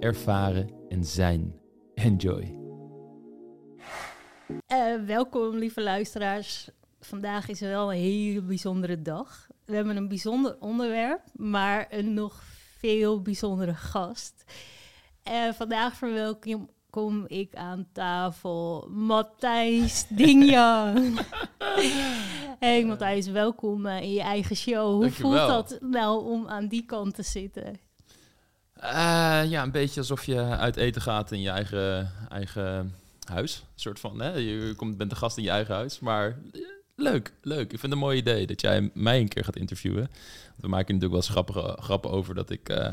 ervaren en zijn. Enjoy. Uh, welkom, lieve luisteraars. Vandaag is wel een hele bijzondere dag. We hebben een bijzonder onderwerp, maar een nog veel bijzondere gast. Uh, vandaag verwelkom kom ik aan tafel. Matthijs Dingjan. hey Matthijs, welkom uh, in je eigen show. Hoe voelt dat nou om aan die kant te zitten? Uh, ja, een beetje alsof je uit eten gaat in je eigen, eigen huis. Een soort van, hè? je komt, bent de gast in je eigen huis. Maar eh, leuk, leuk. Ik vind het een mooi idee dat jij mij een keer gaat interviewen. We maken natuurlijk wel eens grappige, grappen over dat ik... Uh,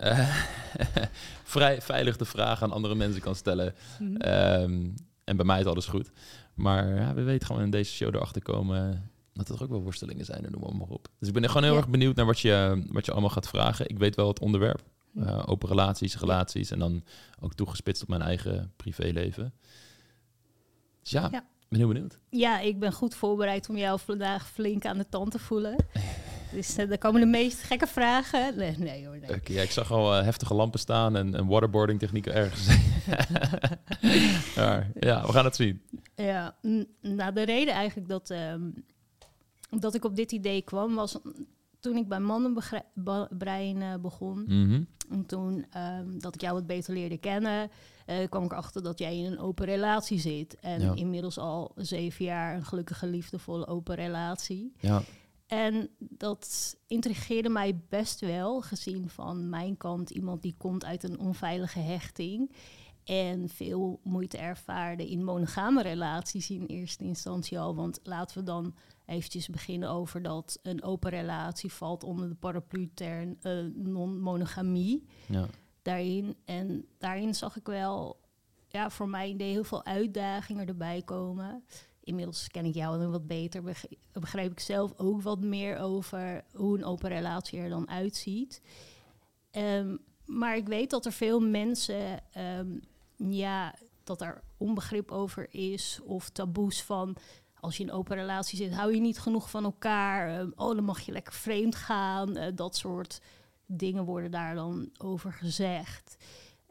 uh, vrij veilig de vragen aan andere mensen kan stellen. Mm um, en bij mij is alles goed. Maar ja, we weten gewoon in deze show erachter komen dat er ook wel worstelingen zijn en noem maar op. Dus ik ben gewoon heel erg benieuwd naar wat je, wat je allemaal gaat vragen. Ik weet wel het onderwerp. Uh, open relaties, relaties en dan ook toegespitst op mijn eigen privéleven. Dus ja, ja, ben heel benieuwd. Ja, ik ben goed voorbereid om jou vandaag flink aan de tand te voelen. Dus uh, er komen de meest gekke vragen. Nee, nee hoor. Nee. Okay, ja, ik zag al uh, heftige lampen staan en, en waterboarding technieken ergens. maar, ja, we gaan het zien. Ja, nou de reden eigenlijk dat, um, dat ik op dit idee kwam was toen ik bij Mannenbrein uh, begon. Mm En toen um, dat ik jou wat beter leerde kennen, uh, kwam ik erachter dat jij in een open relatie zit. En ja. inmiddels al zeven jaar een gelukkige, liefdevolle open relatie. Ja. En dat intrigeerde mij best wel, gezien van mijn kant iemand die komt uit een onveilige hechting. En veel moeite ervaarde in monogame relaties in eerste instantie al. Want laten we dan eventjes beginnen over dat een open relatie valt onder de paraplu-term uh, non-monogamie. Ja. Daarin. En daarin zag ik wel, ja, voor mij heel veel uitdagingen erbij komen inmiddels ken ik jou dan wat beter, begreep ik zelf ook wat meer over hoe een open relatie er dan uitziet. Um, maar ik weet dat er veel mensen, um, ja, dat er onbegrip over is of taboes van als je in een open relatie zit, hou je niet genoeg van elkaar. Um, oh, dan mag je lekker vreemd gaan. Uh, dat soort dingen worden daar dan over gezegd.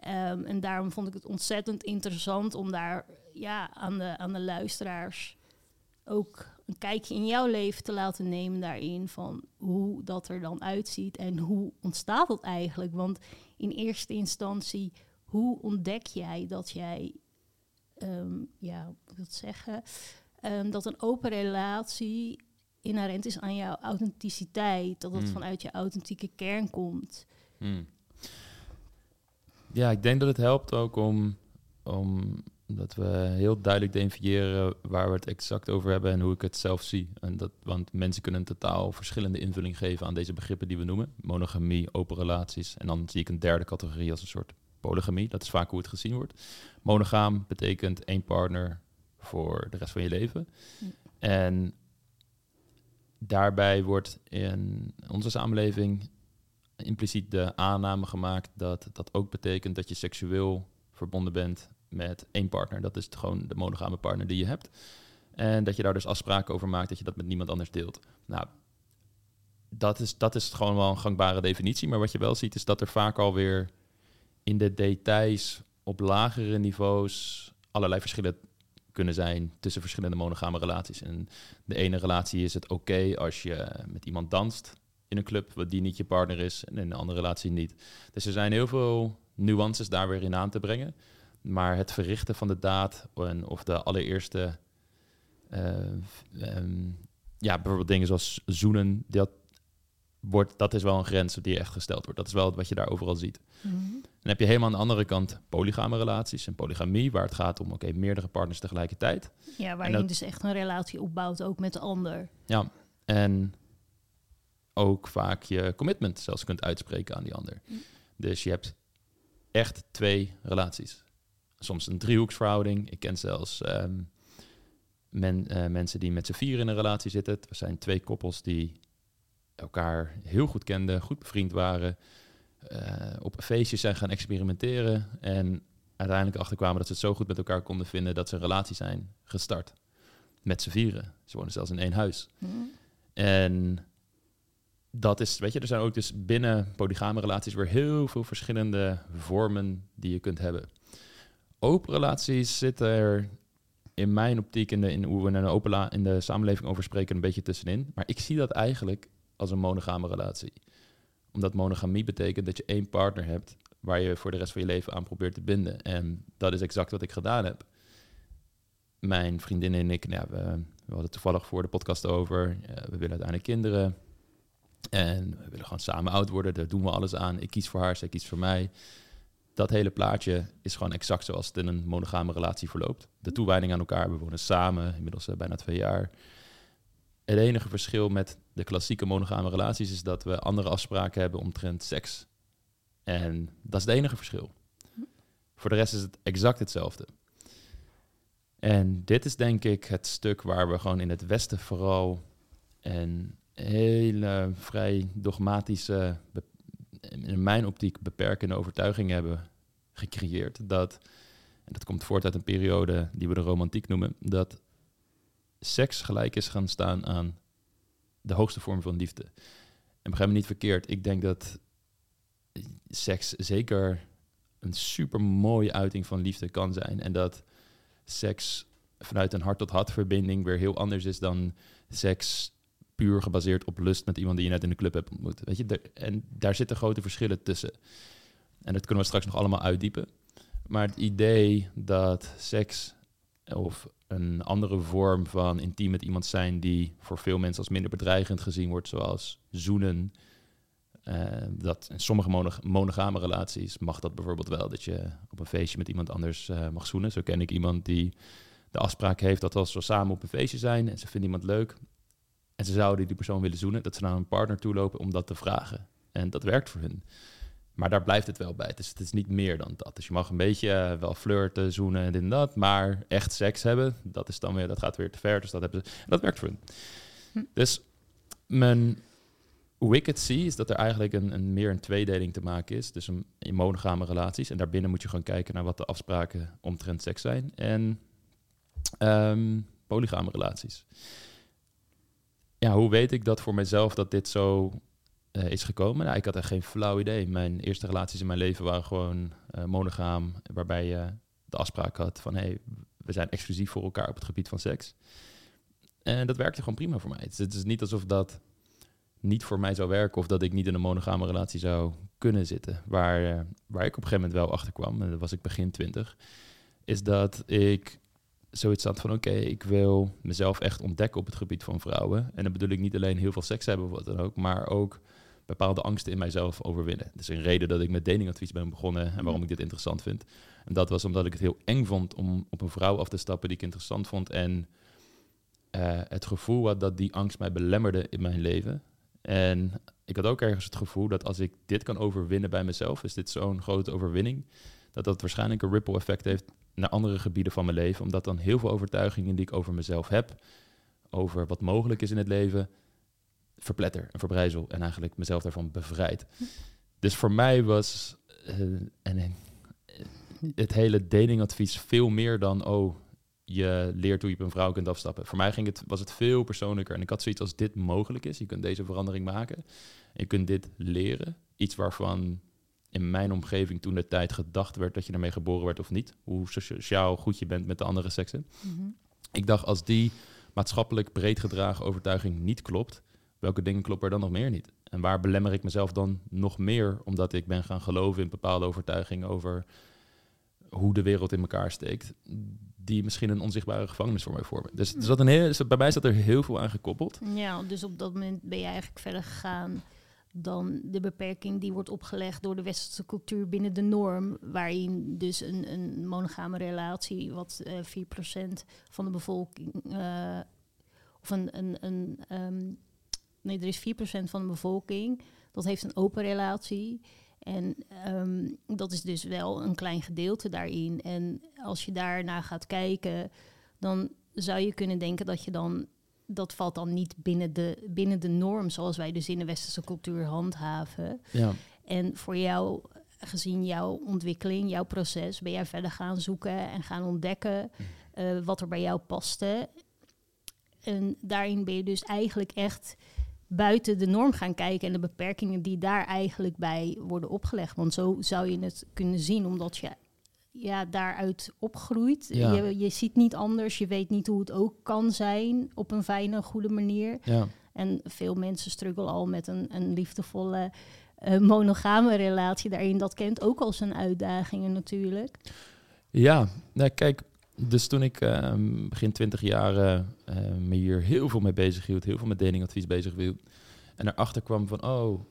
Um, en daarom vond ik het ontzettend interessant om daar ja, aan, de, aan de luisteraars ook een kijkje in jouw leven te laten nemen daarin. Van hoe dat er dan uitziet en hoe ontstaat dat eigenlijk? Want in eerste instantie, hoe ontdek jij dat jij, um, ja, hoe moet ik zeggen, um, dat een open relatie inherent is aan jouw authenticiteit, dat het hmm. vanuit je authentieke kern komt. Hmm. Ja, ik denk dat het helpt ook om, om dat we heel duidelijk definiëren waar we het exact over hebben en hoe ik het zelf zie. En dat, want mensen kunnen een totaal verschillende invulling geven aan deze begrippen die we noemen. Monogamie, open relaties. En dan zie ik een derde categorie als een soort polygamie. Dat is vaak hoe het gezien wordt. Monogaam betekent één partner voor de rest van je leven. En daarbij wordt in onze samenleving impliciet de aanname gemaakt dat dat ook betekent dat je seksueel verbonden bent met één partner. Dat is gewoon de monogame partner die je hebt. En dat je daar dus afspraken over maakt dat je dat met niemand anders deelt. Nou, dat is, dat is gewoon wel een gangbare definitie. Maar wat je wel ziet is dat er vaak alweer in de details op lagere niveaus allerlei verschillen kunnen zijn tussen verschillende monogame relaties. En de ene relatie is het oké als je met iemand danst in een club, wat die niet je partner is, en in een andere relatie niet. Dus er zijn heel veel nuances daar weer in aan te brengen. Maar het verrichten van de daad en, of de allereerste, uh, um, ja, bijvoorbeeld dingen zoals zoenen, dat, wordt, dat is wel een grens die echt gesteld wordt. Dat is wel wat je daar overal ziet. -hmm. Dan heb je helemaal aan de andere kant polygame relaties en polygamie, waar het gaat om oké, meerdere partners tegelijkertijd. Ja, waar je dus echt een relatie opbouwt, ook met de ander. Ja, en ook vaak je commitment zelfs kunt uitspreken aan die ander. Mm. Dus je hebt echt twee relaties. Soms een driehoeksverhouding. Ik ken zelfs ehm, men, eh, mensen die met z'n vier in een relatie zitten. Er zijn twee koppels die elkaar heel goed kenden, goed bevriend waren. Eh, op feestjes zijn gaan experimenteren. En uiteindelijk achterkwamen dat ze het zo goed met elkaar konden vinden dat ze een relatie zijn gestart. Met z'n vieren. Ze wonen zelfs in één huis. Hm. En dat is, weet je, er zijn ook dus binnen polygame relaties weer heel veel verschillende vormen die je kunt hebben. Open relaties zitten er in mijn optiek, in, de, in hoe we in de, open in de samenleving over spreken, een beetje tussenin. Maar ik zie dat eigenlijk als een monogame relatie. Omdat monogamie betekent dat je één partner hebt waar je voor de rest van je leven aan probeert te binden. En dat is exact wat ik gedaan heb. Mijn vriendin en ik, nou we, hadden toevallig voor de podcast over. we willen uiteindelijk kinderen. En we willen gewoon samen oud worden. Daar doen we alles aan. Ik kies voor haar, zij kiest voor mij. Dat hele plaatje is gewoon exact zoals het in een monogame relatie verloopt. De toewijding aan elkaar. We wonen samen, inmiddels eh, bijna twee jaar. Het enige verschil met de klassieke monogame relaties is dat we andere afspraken hebben omtrent seks. En dat is het enige verschil. Voor de rest is het exact hetzelfde. En dit is denk ik het stuk waar we gewoon in het Westen vooral een hele vrij dogmatische, in mijn optiek beperkende overtuiging hebben gecreëerd. Dat, en dat komt voort uit een periode die we de romantiek noemen, dat seks gelijk is gaan staan aan de hoogste vorm van liefde. En begrijp me niet verkeerd, ik denk dat seks zeker een super mooie uiting van liefde kan zijn. En dat seks vanuit een hart-tot-hart verbinding weer heel anders is dan seks puur gebaseerd op lust met iemand die je net in de club hebt ontmoet. Weet je, en daar zitten grote verschillen tussen. En dat kunnen we straks nog allemaal uitdiepen. Maar het idee dat seks of een andere vorm van intiem met iemand zijn die voor veel mensen als minder bedreigend gezien wordt, zoals zoenen. eh, dat in sommige monog- monogame relaties mag dat bijvoorbeeld wel, dat je op een feestje met iemand anders eh, mag zoenen. Zo ken ik iemand die de afspraak heeft dat als we samen op een feestje zijn en ze vinden iemand leuk en ze zouden die persoon willen zoenen, dat ze naar een partner toe lopen om dat te vragen. En dat werkt voor hun. Maar daar blijft het wel bij. Dus het is niet meer dan dat. Dus je mag een beetje eh, wel flirten, zoenen en dit en dat. Maar echt seks hebben, dat, is dan weer, dat gaat weer te ver. Dus dat, hebben ze, dat werkt voor hun. Hm. Dus mijn, hoe ik het zie, is dat er eigenlijk een, een meer een tweedeling te maken is. Dus een, in monogame relaties. En daarbinnen moet je gewoon kijken naar wat de afspraken omtrent seks zijn. En ehm, polygame relaties. Ja, hoe weet ik dat voor mezelf dat dit zo eh, is gekomen? Nou, ik had echt geen flauw idee. Mijn eerste relaties in mijn leven waren gewoon eh, monogaam, waarbij je de afspraak had van hey, we zijn exclusief voor elkaar op het gebied van seks. En dat werkte gewoon prima voor mij. Het is, het is niet alsof dat niet voor mij zou werken of dat ik niet in een monogame relatie zou kunnen zitten. Waar, eh, waar ik op een gegeven moment wel achter kwam, en dat was ik begin twintig, is dat ik zoiets had van oké, ik wil mezelf echt ontdekken op het gebied van vrouwen. En dan bedoel ik niet alleen heel veel seks hebben of wat dan ook, maar ook bepaalde angsten in mijzelf overwinnen. Dat is een reden dat ik met datingadvies ben begonnen en waarom ik dit interessant vind. En dat was omdat ik het heel eng vond om op een vrouw af te stappen die ik interessant vond en eh, het gevoel had dat die angst mij belemmerde in mijn leven. En ik had ook ergens het gevoel dat als ik dit kan overwinnen bij mezelf, is dit zo'n grote overwinning, dat dat waarschijnlijk een ripple effect heeft naar andere gebieden van mijn leven. Omdat dan heel veel overtuigingen die ik over mezelf heb, over wat mogelijk is in het leven, verpletter en verbrijzel en eigenlijk mezelf daarvan bevrijd. Dus voor mij was eh, en, eh, het hele datingadvies veel meer dan, oh, je leert hoe je op een vrouw kunt afstappen. Voor mij ging het, was het veel persoonlijker. En ik had zoiets als dit mogelijk is. Je kunt deze verandering maken. Je kunt dit leren. Iets waarvan in mijn omgeving toen de tijd gedacht werd dat je ermee geboren werd of niet. Hoe sociaal goed je bent met de andere seksen. Mhm. Ik dacht, als die maatschappelijk breed gedragen overtuiging niet klopt, welke dingen kloppen er dan nog meer niet? En waar belemmer ik mezelf dan nog meer omdat ik ben gaan geloven in bepaalde overtuigingen over hoe de wereld in elkaar steekt, die misschien een onzichtbare gevangenis voor mij vormen. Dus, dus dat een heel, dus bij mij zat er heel veel aan gekoppeld. Ja, dus op dat moment ben je eigenlijk verder gegaan dan de beperking die wordt opgelegd door de westerse cultuur binnen de norm, waarin dus een, een monogame relatie, wat eh 4% van de bevolking, eh, of een, een, een ehm, nee, er is 4% van de bevolking, dat heeft een open relatie. En ehm, dat is dus wel een klein gedeelte daarin. En als je daarnaar gaat kijken, dan zou je kunnen denken dat je dan dat valt dan niet binnen de, binnen de norm zoals wij dus in de westerse cultuur handhaven. Ja. En voor jou, gezien jouw ontwikkeling, jouw proces, ben jij verder gaan zoeken en gaan ontdekken uh, wat er bij jou paste. En daarin ben je dus eigenlijk echt buiten de norm gaan kijken en de beperkingen die daar eigenlijk bij worden opgelegd. Want zo zou je het kunnen zien, omdat je ja, daaruit opgroeit. Je, je ziet niet anders, je weet niet hoe het ook kan zijn op een fijne, goede manier. Ja. En veel mensen struggelen al met een, een liefdevolle, uh, monogame relatie daarin. Dat kent ook al zijn uitdagingen natuurlijk. Ja, nou, kijk, dus toen ik ehm, begin twintig jaar uh, me hier heel veel mee bezig hield, heel veel met datingadvies bezig hield, en erachter kwam van, oh,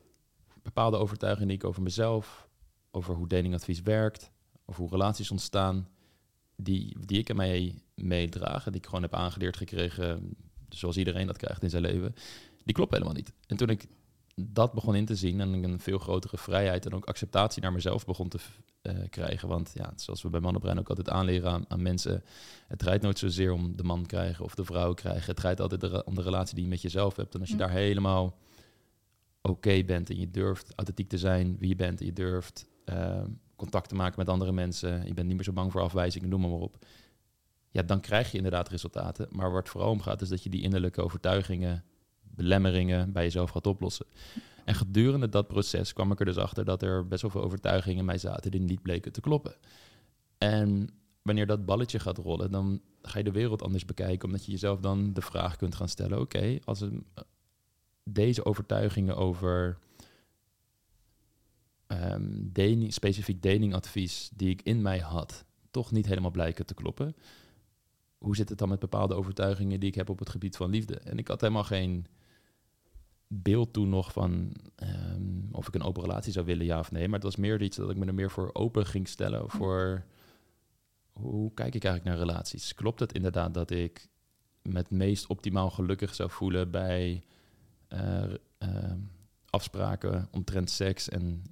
bepaalde overtuigingen die ik over mezelf, over hoe datingadvies werkt, of hoe relaties ontstaan, die, die ik aan mij meedragen, die ik gewoon heb aangeleerd gekregen, zoals iedereen dat krijgt in zijn leven, die kloppen helemaal niet. En toen ik dat begon in te zien en een veel grotere vrijheid en ook acceptatie naar mezelf begon te uh, krijgen. Want ja, zoals we bij Mannenbrein ook altijd aanleren aan, aan, mensen, het draait nooit zozeer om de man krijgen of de vrouw krijgen. Het draait altijd om de relatie die je met jezelf hebt. En als je daar helemaal oké bent en je durft authentiek te zijn wie je bent en je durft uh, contact te maken met andere mensen, je bent niet meer zo bang voor afwijzingen, noem maar, maar op. Ja, dan krijg je inderdaad resultaten. Maar waar het vooral om gaat, is dat je die innerlijke overtuigingen, belemmeringen bij jezelf gaat oplossen. En gedurende dat proces kwam ik er dus achter dat er best wel veel overtuigingen in mij zaten die niet bleken te kloppen. En wanneer dat balletje gaat rollen, dan ga je de wereld anders bekijken, omdat je jezelf dan de vraag kunt gaan stellen: oké, als deze overtuigingen over um, specifiek datingadvies die ik in mij had, toch niet helemaal blijken te kloppen. Hoe zit het dan met bepaalde overtuigingen die ik heb op het gebied van liefde? En ik had helemaal geen beeld toen nog van ehm, of ik een open relatie zou willen, ja of nee. Maar het was meer iets dat ik me er meer voor open ging stellen. Hm. Voor hoe kijk ik eigenlijk naar relaties? Klopt het inderdaad dat ik me het meest optimaal gelukkig zou voelen bij uh, afspraken omtrent seks en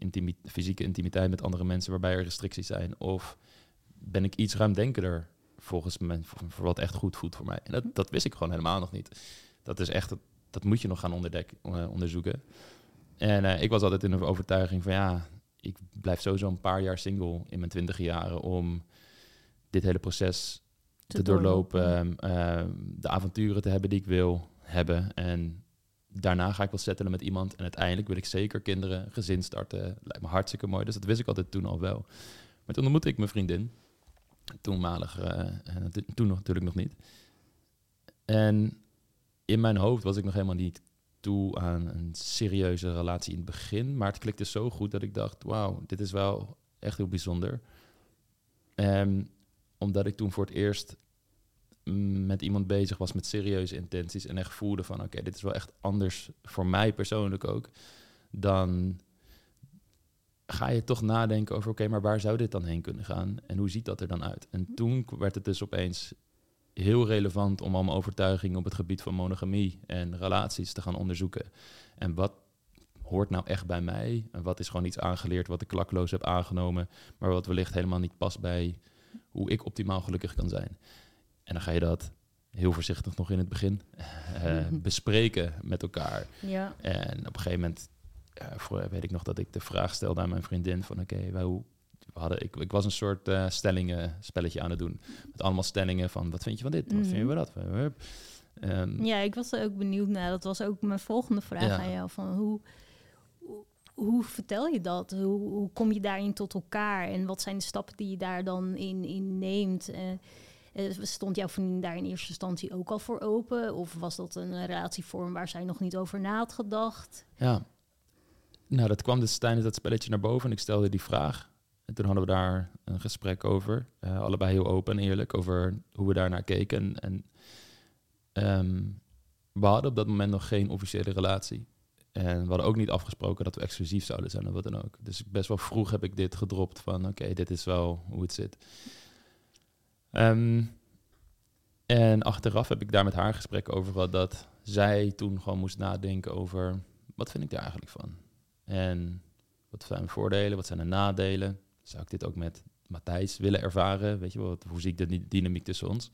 fysieke intimiteit met andere mensen waarbij er restricties zijn? Of ben ik iets ruimdenkender volgens me voor, wat echt goed voelt voor mij? En dat, dat wist ik gewoon helemaal nog niet. Dat is echt, dat moet je nog gaan uh, onderzoeken. En uh, ik was altijd in de overtuiging van ja, ik blijf sowieso een paar jaar single in mijn twintige jaren om dit hele proces te, te doorlopen, uh, de avonturen te hebben die ik wil hebben en daarna ga ik wel settelen met iemand. En uiteindelijk wil ik zeker kinderen, gezin starten. Lijkt me hartstikke mooi. Dus dat wist ik altijd toen al wel. Maar toen ontmoette ik mijn vriendin. Toenmalig, uh, toen nog, natuurlijk nog niet. En in mijn hoofd was ik nog helemaal niet toe aan een serieuze relatie in het begin. Maar het klikte zo goed dat ik dacht, wauw, dit is wel echt heel bijzonder. En omdat ik toen voor het eerst met iemand bezig was met serieuze intenties en echt voelde van oké, dit is wel echt anders voor mij persoonlijk ook, dan ga je toch nadenken over oké, maar waar zou dit dan heen kunnen gaan en hoe ziet dat er dan uit? En toen werd het dus opeens heel relevant om al mijn overtuigingen op het gebied van monogamie en relaties te gaan onderzoeken. En wat hoort nou echt bij mij en wat is gewoon iets aangeleerd wat ik klakloos heb aangenomen, maar wat wellicht helemaal niet past bij hoe ik optimaal gelukkig kan zijn. En dan ga je dat heel voorzichtig nog in het begin uh, bespreken met elkaar. Ja. En op een gegeven moment uh, voor, weet ik nog dat ik de vraag stelde aan mijn vriendin van oké, okay, hoe we hadden, ik, ik was een soort uh, stellingen spelletje aan het doen. Met allemaal stellingen van wat vind je van dit? Wat mm vinden we dat? Um, ja, ik was er ook benieuwd naar. Dat was ook mijn volgende vraag ja. aan jou. Van hoe, hoe, vertel je dat? Hoe, hoe, kom je daarin tot elkaar? En wat zijn de stappen die je daar dan in, in neemt? Uh, uh, stond jouw vriendin daar in eerste instantie ook al voor open? Of was dat een relatievorm waar zij nog niet over na had gedacht? Ja, nou dat kwam dus tijdens dat spelletje naar boven en ik stelde die vraag. En toen hadden we daar een gesprek over, uh, allebei heel open en eerlijk, over hoe we daarnaar keken. En, um, we hadden op dat moment nog geen officiële relatie. En we hadden ook niet afgesproken dat we exclusief zouden zijn of wat dan ook. Dus best wel vroeg heb ik dit gedropt van oké, dit is wel hoe het zit. Um, en achteraf heb ik daar met haar gesprek over gehad dat zij toen gewoon moest nadenken over wat vind ik daar eigenlijk van? En Wat zijn de voordelen? Wat zijn de nadelen? Zou ik dit ook met Matthijs willen ervaren? Weet je wel, hoe zie ik de dynamiek tussen ons?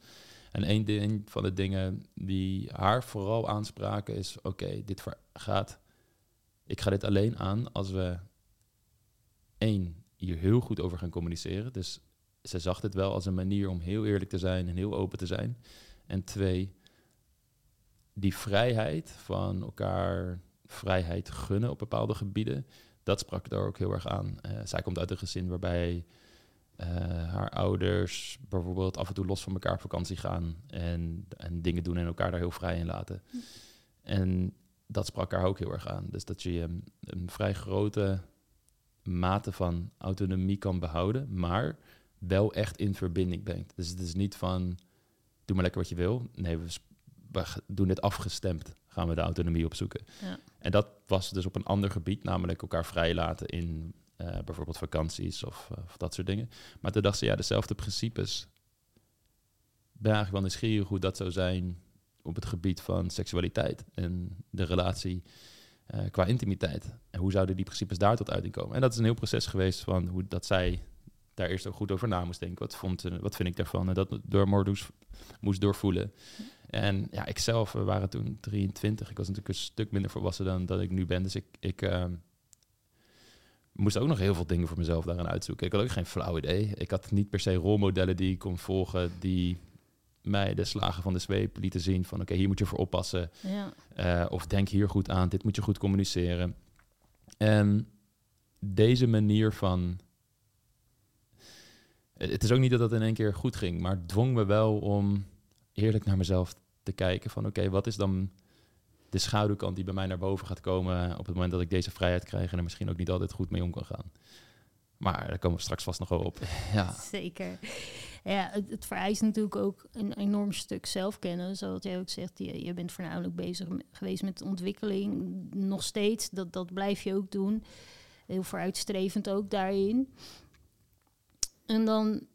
En één ding van de dingen die haar vooral aanspraken is: oké, dit gaat. Ik ga dit alleen aan als we één hier heel goed over gaan communiceren. Dus ze zag dit wel als een manier om heel eerlijk te zijn en heel open te zijn. En twee, die vrijheid van elkaar vrijheid gunnen op bepaalde gebieden, dat sprak daar ook heel erg aan. Uh, zij komt uit een gezin waarbij uh, haar ouders bijvoorbeeld af en toe los van elkaar op vakantie gaan en, en dingen doen en elkaar daar heel vrij in laten. Hm. En dat sprak haar ook heel erg aan. Dus dat je een, een vrij grote mate van autonomie kan behouden, maar wel echt in verbinding brengt. Dus het is niet van, doe maar lekker wat je wil. Nee, we, we doen dit afgestemd, gaan we de autonomie opzoeken. Ja. En dat was dus op een ander gebied, namelijk elkaar vrijlaten in uh, bijvoorbeeld vakanties of, uh, of, dat soort dingen. Maar toen dacht ze, ja, dezelfde principes. ben eigenlijk wel nieuwsgierig hoe dat zou zijn op het gebied van seksualiteit en de relatie uh, qua intimiteit. En hoe zouden die principes daar tot uiting komen? En dat is een heel proces geweest van hoe dat zij daar eerst ook goed over na moest denken. Wat, vond, wat vind ik daarvan? En dat door Mordoes moest doorvoelen. En ja, ik zelf, we waren toen 23. Ik was natuurlijk een stuk minder volwassen dan dat ik nu ben. Dus ik, ik uh, moest ook nog heel veel dingen voor mezelf daarin uitzoeken. Ik had ook geen flauw idee. Ik had niet per se rolmodellen die ik kon volgen, die mij de slagen van de zweep lieten zien van oké, hier moet je voor oppassen. Ja. Uh, of denk hier goed aan, dit moet je goed communiceren. En deze manier van... Het is ook niet dat dat in één keer goed ging, maar dwong me wel om eerlijk naar mezelf te kijken van oké, wat is dan de schaduwkant die bij mij naar boven gaat komen op het moment dat ik deze vrijheid krijg en er misschien ook niet altijd goed mee om kan gaan. Maar daar komen we straks vast nog wel op. ja. Zeker. Ja, het, het, vereist natuurlijk ook een enorm stuk zelfkennen. Zoals jij ook zegt, je, je bent voornamelijk bezig geweest met ontwikkeling. Nog steeds, dat, dat blijf je ook doen. Heel vooruitstrevend ook daarin. En dan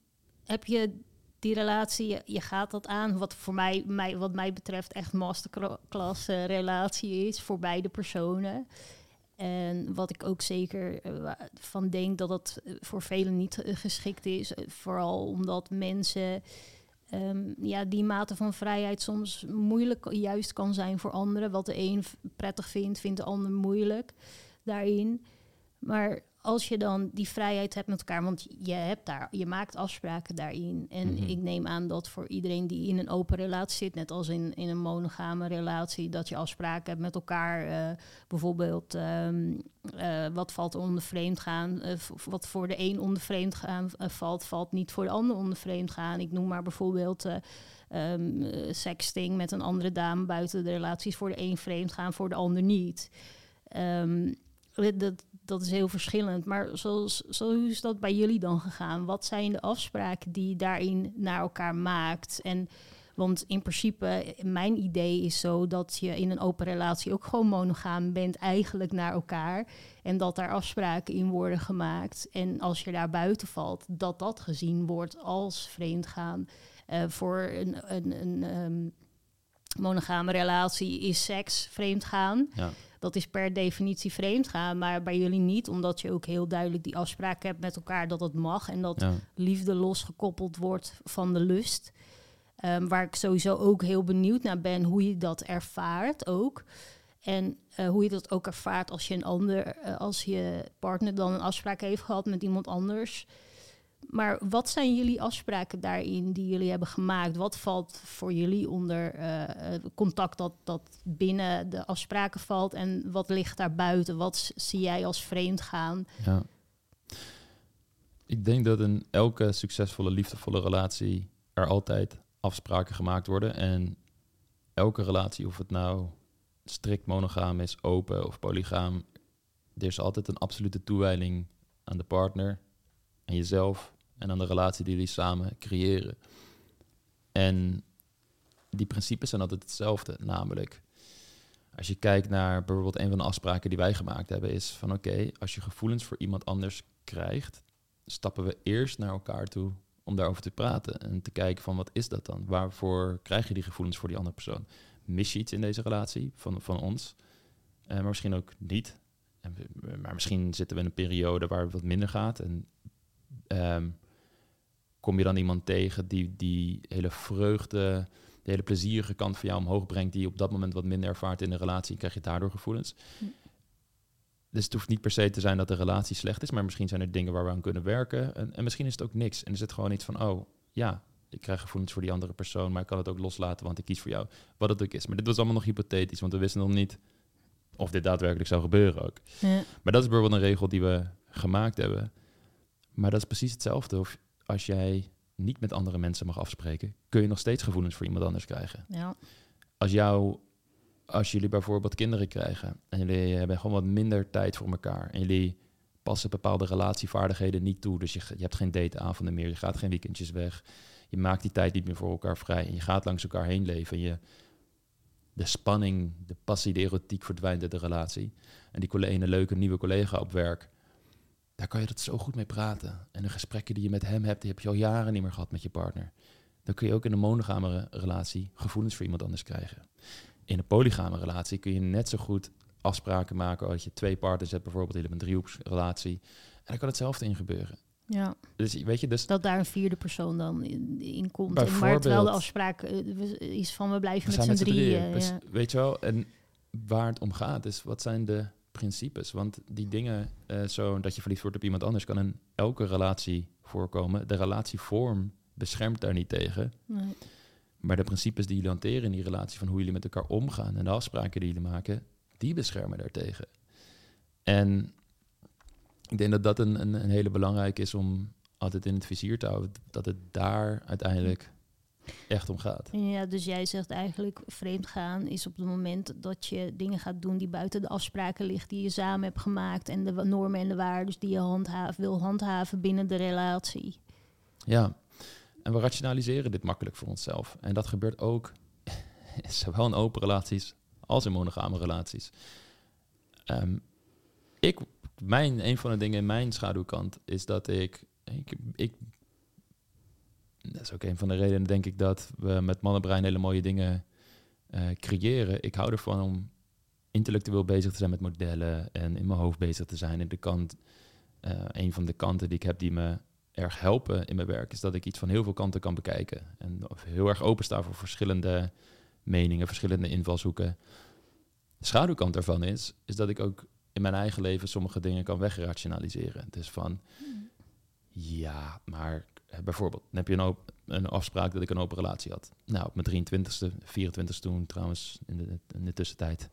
heb je die relatie, je, gaat dat aan. Wat voor mij, mij, wat mij betreft, echt masterclass uh, relatie is voor beide personen. En wat ik ook zeker uh, van denk dat dat eh, voor velen niet geschikt is. Vooral omdat mensen um, ja, die mate van vrijheid soms moeilijk juist kan zijn voor anderen. Wat de een prettig vindt, vindt de ander moeilijk daarin. Maar als je dan die vrijheid hebt met elkaar, want je hebt daar, je maakt afspraken daarin. En mhm. ik neem aan dat voor iedereen die in een open relatie zit, net als in, in een monogame relatie, dat je afspraken hebt met elkaar. Uh, bijvoorbeeld, um, uh, wat valt onder vreemd gaan? Uh, wat voor de een onder vreemd gaan valt, valt niet voor de ander onder vreemd gaan. Ik noem maar bijvoorbeeld. Um, sexting met een andere dame buiten de relaties voor de een vreemd gaan, voor de ander niet. Um, dat, dat is heel verschillend. Maar zoals, zo is dat bij jullie dan gegaan? Wat zijn de afspraken die je daarin naar elkaar maakt? En want in principe, mijn idee is zo dat je in een open relatie ook gewoon monogaam bent, eigenlijk naar elkaar. En dat daar afspraken in worden gemaakt. En als je daar buiten valt, dat dat gezien wordt als vreemdgaan. Uh, voor een, een, een um, monogame relatie is seks vreemdgaan. Ja dat is per definitie vreemd gaan. Maar bij jullie niet, omdat je ook heel duidelijk die afspraak hebt met elkaar dat het mag. En dat liefde losgekoppeld wordt van de lust. Um, waar ik sowieso ook heel benieuwd naar ben hoe je dat ervaart ook. En uh, hoe je dat ook ervaart als je een ander, uh, als je partner dan een afspraak heeft gehad met iemand anders. Maar wat zijn jullie afspraken daarin die jullie hebben gemaakt? Wat valt voor jullie onder uh, contact dat, dat binnen de afspraken valt en wat ligt daar buiten? Wat zie jij als vreemd gaan? Ja. Ik denk dat in elke succesvolle, liefdevolle relatie er altijd afspraken gemaakt worden. En elke relatie, of het nou strikt monogaam is, open of polygaam, er is altijd een absolute toewijding aan de partner en jezelf en aan de relatie die jullie samen creëren. En die principes zijn altijd hetzelfde, namelijk als je kijkt naar bijvoorbeeld een van de afspraken die wij gemaakt hebben, is van oké, als je gevoelens voor iemand anders krijgt, stappen we eerst naar elkaar toe om daarover te praten en te kijken van wat is dat dan? Waarvoor krijg je die gevoelens voor die andere persoon? Mis je iets in deze relatie van, van ons? Uh, maar misschien ook niet. En maar misschien zitten we in een periode waar het wat minder gaat. En ehm, kom je dan iemand tegen die die hele vreugde, de hele plezierige kant van jou omhoog brengt, die je op dat moment wat minder ervaart in de relatie, en krijg je daardoor gevoelens. Hm. Dus het hoeft niet per se te zijn dat de relatie slecht is, maar misschien zijn er dingen waar we aan kunnen werken. En, en misschien is het ook niks. En is het gewoon iets van, oh ja, ik krijg gevoelens voor die andere persoon, maar ik kan het ook loslaten, want ik kies voor jou. Wat het ook is. Maar dit was allemaal nog hypothetisch, want we wisten nog niet of dit daadwerkelijk zou gebeuren ook. Ja. Maar dat is bijvoorbeeld een regel die we gemaakt hebben. Maar dat is precies hetzelfde. Of als jij niet met andere mensen mag afspreken, kun je nog steeds gevoelens voor iemand anders krijgen. Ja. Als jou, als jullie bijvoorbeeld kinderen krijgen en jullie hebben gewoon wat minder tijd voor elkaar en jullie passen bepaalde relatievaardigheden niet toe, dus je, je hebt geen dateavonden meer, je gaat geen weekendjes weg, je maakt die tijd niet meer voor elkaar vrij en je gaat langs elkaar heen leven en je, de spanning, de passie, de erotiek verdwijnt uit de relatie. En die collega, een leuke nieuwe collega op werk, daar kan je dat zo goed mee praten. En de gesprekken die je met hem hebt, die heb je al jaren niet meer gehad met je partner. Dan kun je ook in een monogame relatie gevoelens voor iemand anders krijgen. In een polygame relatie kun je net zo goed afspraken maken als je twee partners hebt, bijvoorbeeld in een driehoeksrelatie. En daar kan hetzelfde in gebeuren. ja. Dus weet je, dus Dat daar een vierde persoon dan in, in komt. En maar terwijl de afspraak eh, is van we blijven we met zijn z'n drieën. Dus. Weet je wel, en waar het om gaat is, wat zijn de principes? Want die dingen, eh, zo dat je verliefd wordt op iemand anders, kan in elke relatie voorkomen. De relatievorm beschermt daar niet tegen. Nee. Maar de principes die jullie hanteren in die relatie, van hoe jullie met elkaar omgaan en de afspraken die jullie maken, die beschermen daartegen. En ik denk dat dat een, een, een hele belangrijke is om altijd in het vizier te houden, dat het daar uiteindelijk echt om gaat. Ja, dus jij zegt eigenlijk vreemd gaan is op het moment dat je dingen gaat doen die buiten de afspraken liggen die je samen hebt gemaakt en de normen en de waarden die je handhaaf, wil handhaven binnen de relatie. Ja, en we rationaliseren dit makkelijk voor onszelf. En dat gebeurt ook zowel in open relaties als in monogame relaties. Ehm, ik, mijn, een van de dingen in mijn schaduwkant is dat ik, ik, ik... Dat is ook een van de redenen, denk ik, dat we met mannenbrein hele mooie dingen eh, creëren. Ik hou ervan om intellectueel bezig te zijn met modellen en in mijn hoofd bezig te zijn. En de kant, eh, een van de kanten die ik heb die me erg helpen in mijn werk, is dat ik iets van heel veel kanten kan bekijken. En heel erg opensta voor verschillende meningen, verschillende invalshoeken. De schaduwkant daarvan is, is dat ik ook in mijn eigen leven sommige dingen kan wegrationaliseren. Dus van, ja, maar bijvoorbeeld, dan heb je een, een afspraak dat ik een open relatie had. Nou, op mijn 23ste, 24ste toen trouwens, in de, in de tussentijd.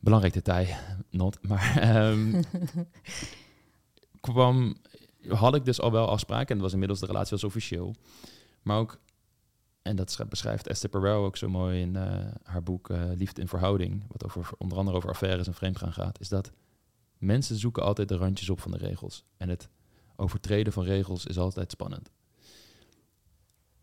Belangrijk detail, not. Maar ehm, kwam, had ik dus al wel afspraken. En dat was inmiddels de relatie was officieel. Maar ook, en dat sch- beschrijft Esther Perel ook zo mooi in eh, haar boek eh, Liefde in Verhouding, wat over, onder andere over affaires en vreemdgaan gaat, is dat mensen zoeken altijd de randjes op van de regels. En het overtreden van regels is altijd spannend.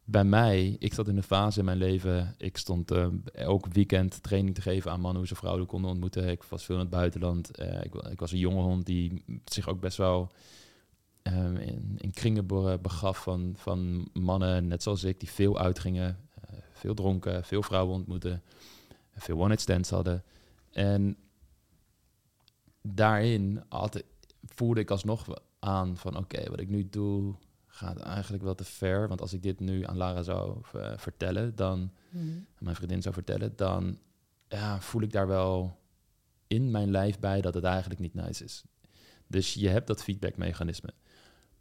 Bij mij, ik zat in een fase in mijn leven, ik stond eh, elk weekend training te geven aan mannen hoe ze vrouwen konden ontmoeten. Ik was veel in het buitenland. Eh, ik, wa- ik was een jonge hond die zich ook best wel ehm, in, in kringen be- begaf van, van mannen, net zoals ik, die veel uitgingen, eh, veel dronken, veel vrouwen ontmoeten, veel one-night stands hadden. En daarin voelde ik alsnog aan van oké, wat ik nu doe gaat eigenlijk wel te ver. Want als ik dit nu aan Lara zou eh, vertellen, dan Mhm. mijn vriendin zou vertellen, dan ja, voel ik daar wel in mijn lijf bij dat het eigenlijk niet nice is. Dus je hebt dat feedbackmechanisme.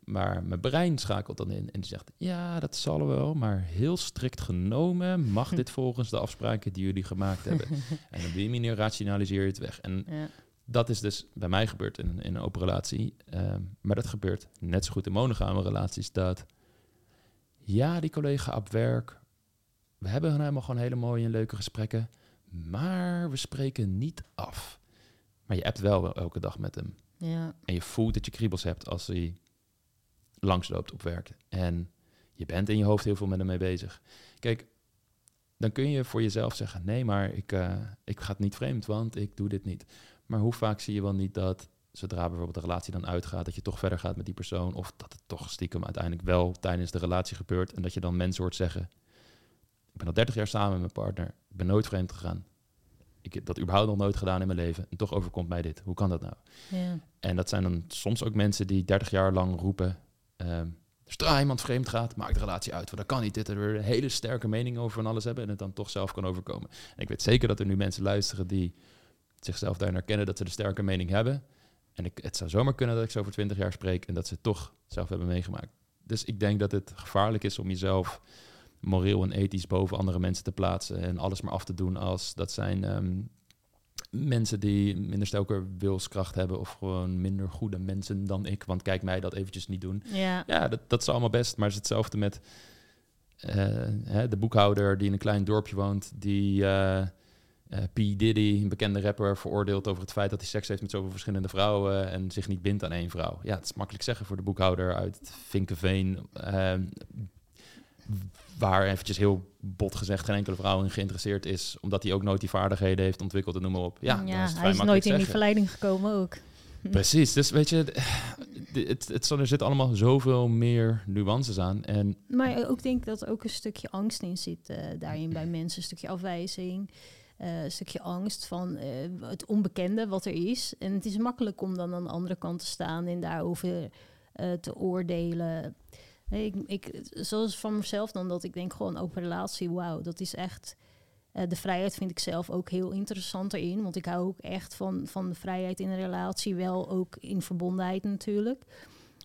Maar mijn brein schakelt dan in en die zegt, ja, dat zal wel, maar heel strikt genomen mag dit volgens de afspraken die jullie gemaakt hebben. En op die manier rationaliseer je het weg. En Ja. Dat is dus bij mij gebeurd in, in een open relatie. Ehm, maar dat gebeurt net zo goed in monogame relaties. Dat ja, die collega op werk. We hebben helemaal gewoon hele mooie en leuke gesprekken. Maar we spreken niet af. Maar je appt wel elke dag met hem. Ja. En je voelt dat je kriebels hebt als hij langsloopt op werk. En je bent in je hoofd heel veel met hem mee bezig. Kijk, dan kun je voor jezelf zeggen: nee, maar ik, eh, ik ga het niet vreemd, want ik doe dit niet. Maar hoe vaak zie je wel niet dat zodra bijvoorbeeld de relatie dan uitgaat, dat je toch verder gaat met die persoon, of dat het toch stiekem uiteindelijk wel tijdens de relatie gebeurt en dat je dan mensen hoort zeggen: ik ben al 30 jaar samen met mijn partner, ik ben nooit vreemd gegaan. Ik heb dat überhaupt nog nooit gedaan in mijn leven. En toch overkomt mij dit. Hoe kan dat nou? Ja. En dat zijn dan soms ook mensen die 30 jaar lang roepen. ehm zodra iemand vreemd gaat, maak de relatie uit. Want dat kan niet. Dit er een hele sterke mening over van alles hebben. En het dan toch zelf kan overkomen. En ik weet zeker dat er nu mensen luisteren die zichzelf daarin herkennen dat ze de sterke mening hebben. En ik, het zou zomaar kunnen dat ik zo over 20 jaar spreek en dat ze het toch zelf hebben meegemaakt. Dus ik denk dat het gevaarlijk is om jezelf moreel en ethisch boven andere mensen te plaatsen en alles maar af te doen als dat zijn ehm, mensen die minder sterke wilskracht hebben of gewoon minder goede mensen dan ik. Want kijk mij dat eventjes niet doen. Ja. Ja, dat, dat is allemaal best, maar het is hetzelfde met eh, hè, de boekhouder die in een klein dorpje woont, die uh, P. Diddy, een bekende rapper, veroordeelt over het feit dat hij seks heeft met zoveel verschillende vrouwen en zich niet bindt aan één vrouw. Ja, het is makkelijk zeggen voor de boekhouder uit Vinkenveen, uh, waar eventjes heel bot gezegd geen enkele vrouw in geïnteresseerd is, omdat hij ook nooit die vaardigheden heeft ontwikkeld en noem maar op. Ja, is hij is nooit in die verleiding gekomen ook. Precies, dus weet je, het, het, het, er zit allemaal zoveel meer nuances aan. En Maar ook denk dat er ook een stukje angst in zit eh, daarin bij mensen. Een stukje afwijzing, eh, een stukje angst van eh, het onbekende wat er is. En het is makkelijk om dan aan de andere kant te staan en daarover eh, te oordelen. Ik, ik, zoals van mezelf dan, dat ik denk gewoon open relatie, wauw, dat is echt... de vrijheid vind ik zelf ook heel interessant erin. Want ik hou ook echt van, van de vrijheid in een relatie. Wel ook in verbondenheid natuurlijk.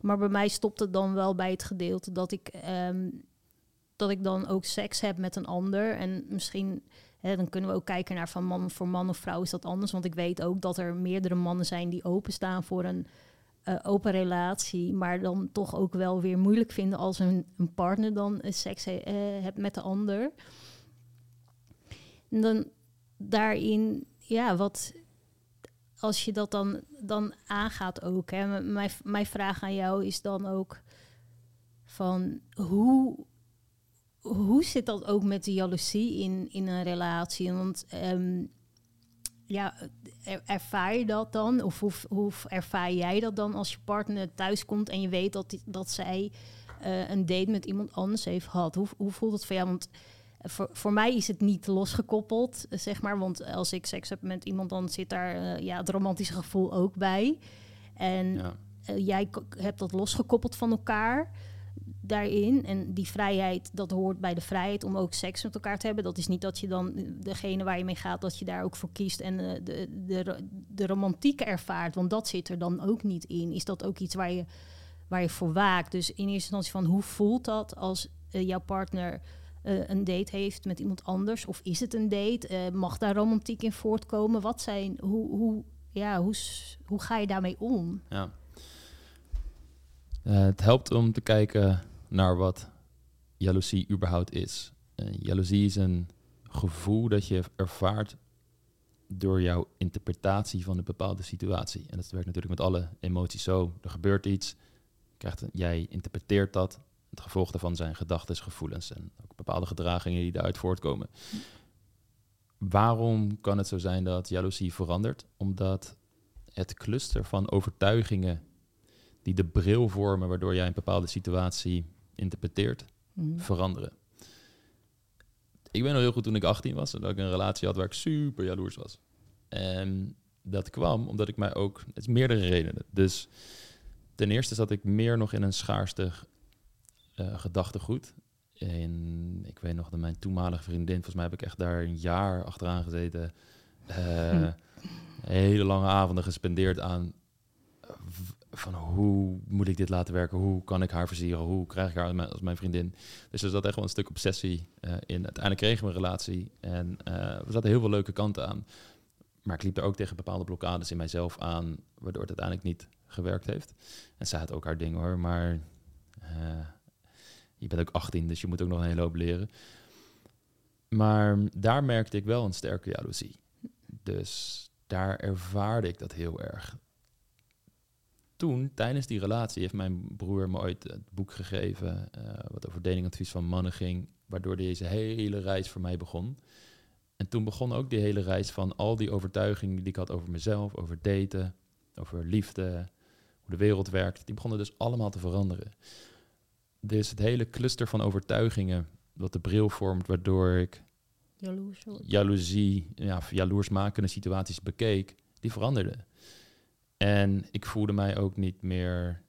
Maar bij mij stopt het dan wel bij het gedeelte dat ik, ehm, dat ik dan ook seks heb met een ander. En misschien, dan kunnen we ook kijken naar van man voor man of vrouw is dat anders. Want ik weet ook dat er meerdere mannen zijn die openstaan voor een eh, open relatie. Maar dan toch ook wel weer moeilijk vinden als een, partner dan seks he- eh, hebt met de ander. En dan daarin, ja, wat als je dat dan, dan aangaat ook. Hè, mijn, mijn vraag aan jou is dan ook van hoe, hoe zit dat ook met de jaloezie in, in een relatie? Want ehm, ja, er- ervaar je dat dan? Of hoe, hoe ervaar jij dat dan als je partner thuis komt en je weet dat, dat zij eh, een date met iemand anders heeft gehad? Hoe, hoe voelt het voor jou? Want voor, voor mij is het niet losgekoppeld, eh, zeg maar. Want als ik seks heb met iemand, dan zit daar eh, ja, het romantische gevoel ook bij. En ja, eh, jij hebt dat losgekoppeld van elkaar daarin. En die vrijheid, dat hoort bij de vrijheid om ook seks met elkaar te hebben. Dat is niet dat je dan eh, degene waar je mee gaat, dat je daar ook voor kiest en eh, de, de, de romantiek ervaart. Want dat zit er dan ook niet in. Is dat ook iets waar je, waar je voor waakt? Dus in eerste instantie van hoe voelt dat als eh, jouw partner een date heeft met iemand anders? Of is het een date? Mag daar romantiek in voortkomen? Wat zijn, hoe, hoe, ja, hoe, hoe ga je daarmee om? ja. Het helpt om te kijken naar wat jaloezie überhaupt is. Eh, jaloezie is een gevoel dat je ervaart door jouw interpretatie van een bepaalde situatie. En dat werkt natuurlijk met alle emoties zo. Er gebeurt iets, krijgt jij interpreteert dat. Het gevolg daarvan zijn gedachten, gevoelens en ook bepaalde gedragingen die daaruit voortkomen. Waarom kan het zo zijn dat jaloezie verandert? Omdat het cluster van overtuigingen die de bril vormen waardoor jij een bepaalde situatie interpreteert, Mhm. veranderen. Ik weet nog heel goed toen ik 18 was en dat ik een relatie had waar ik super jaloers was. En dat kwam omdat ik mij ook, het is meerdere redenen. Dus ten eerste zat ik meer nog in een schaarste eh, gedachtegoed. En ik weet nog dat mijn toenmalige vriendin, volgens mij heb ik echt daar een jaar achteraan gezeten. eh, hele lange avonden gespendeerd aan van hoe moet ik dit laten werken? Hoe kan ik haar versieren? Hoe krijg ik haar als mijn- vriendin? Dus er zat echt wel een stuk obsessie eh, in. Uiteindelijk kregen we een relatie en eh er zaten heel veel leuke kanten aan. Maar ik liep er ook tegen bepaalde blokkades in mijzelf aan, waardoor het uiteindelijk niet gewerkt heeft. En zij had ook haar ding hoor, maar eh, je bent ook 18, dus je moet ook nog een hele hoop leren. Maar daar merkte ik wel een sterke jaloezie. Dus daar ervaarde ik dat heel erg. Toen, tijdens die relatie, heeft mijn broer me ooit het boek gegeven... eh, wat over datingadvies van mannen ging... waardoor deze hele reis voor mij begon. En toen begon ook die hele reis van al die overtuigingen die ik had over mezelf... over daten, over liefde, hoe de wereld werkt... die begonnen dus allemaal te veranderen. Dus het hele cluster van overtuigingen... wat de bril vormt, waardoor ik Jaloers jaloezie, ja, jaloersmakende situaties bekeek, die veranderden. En ik voelde mij ook niet meer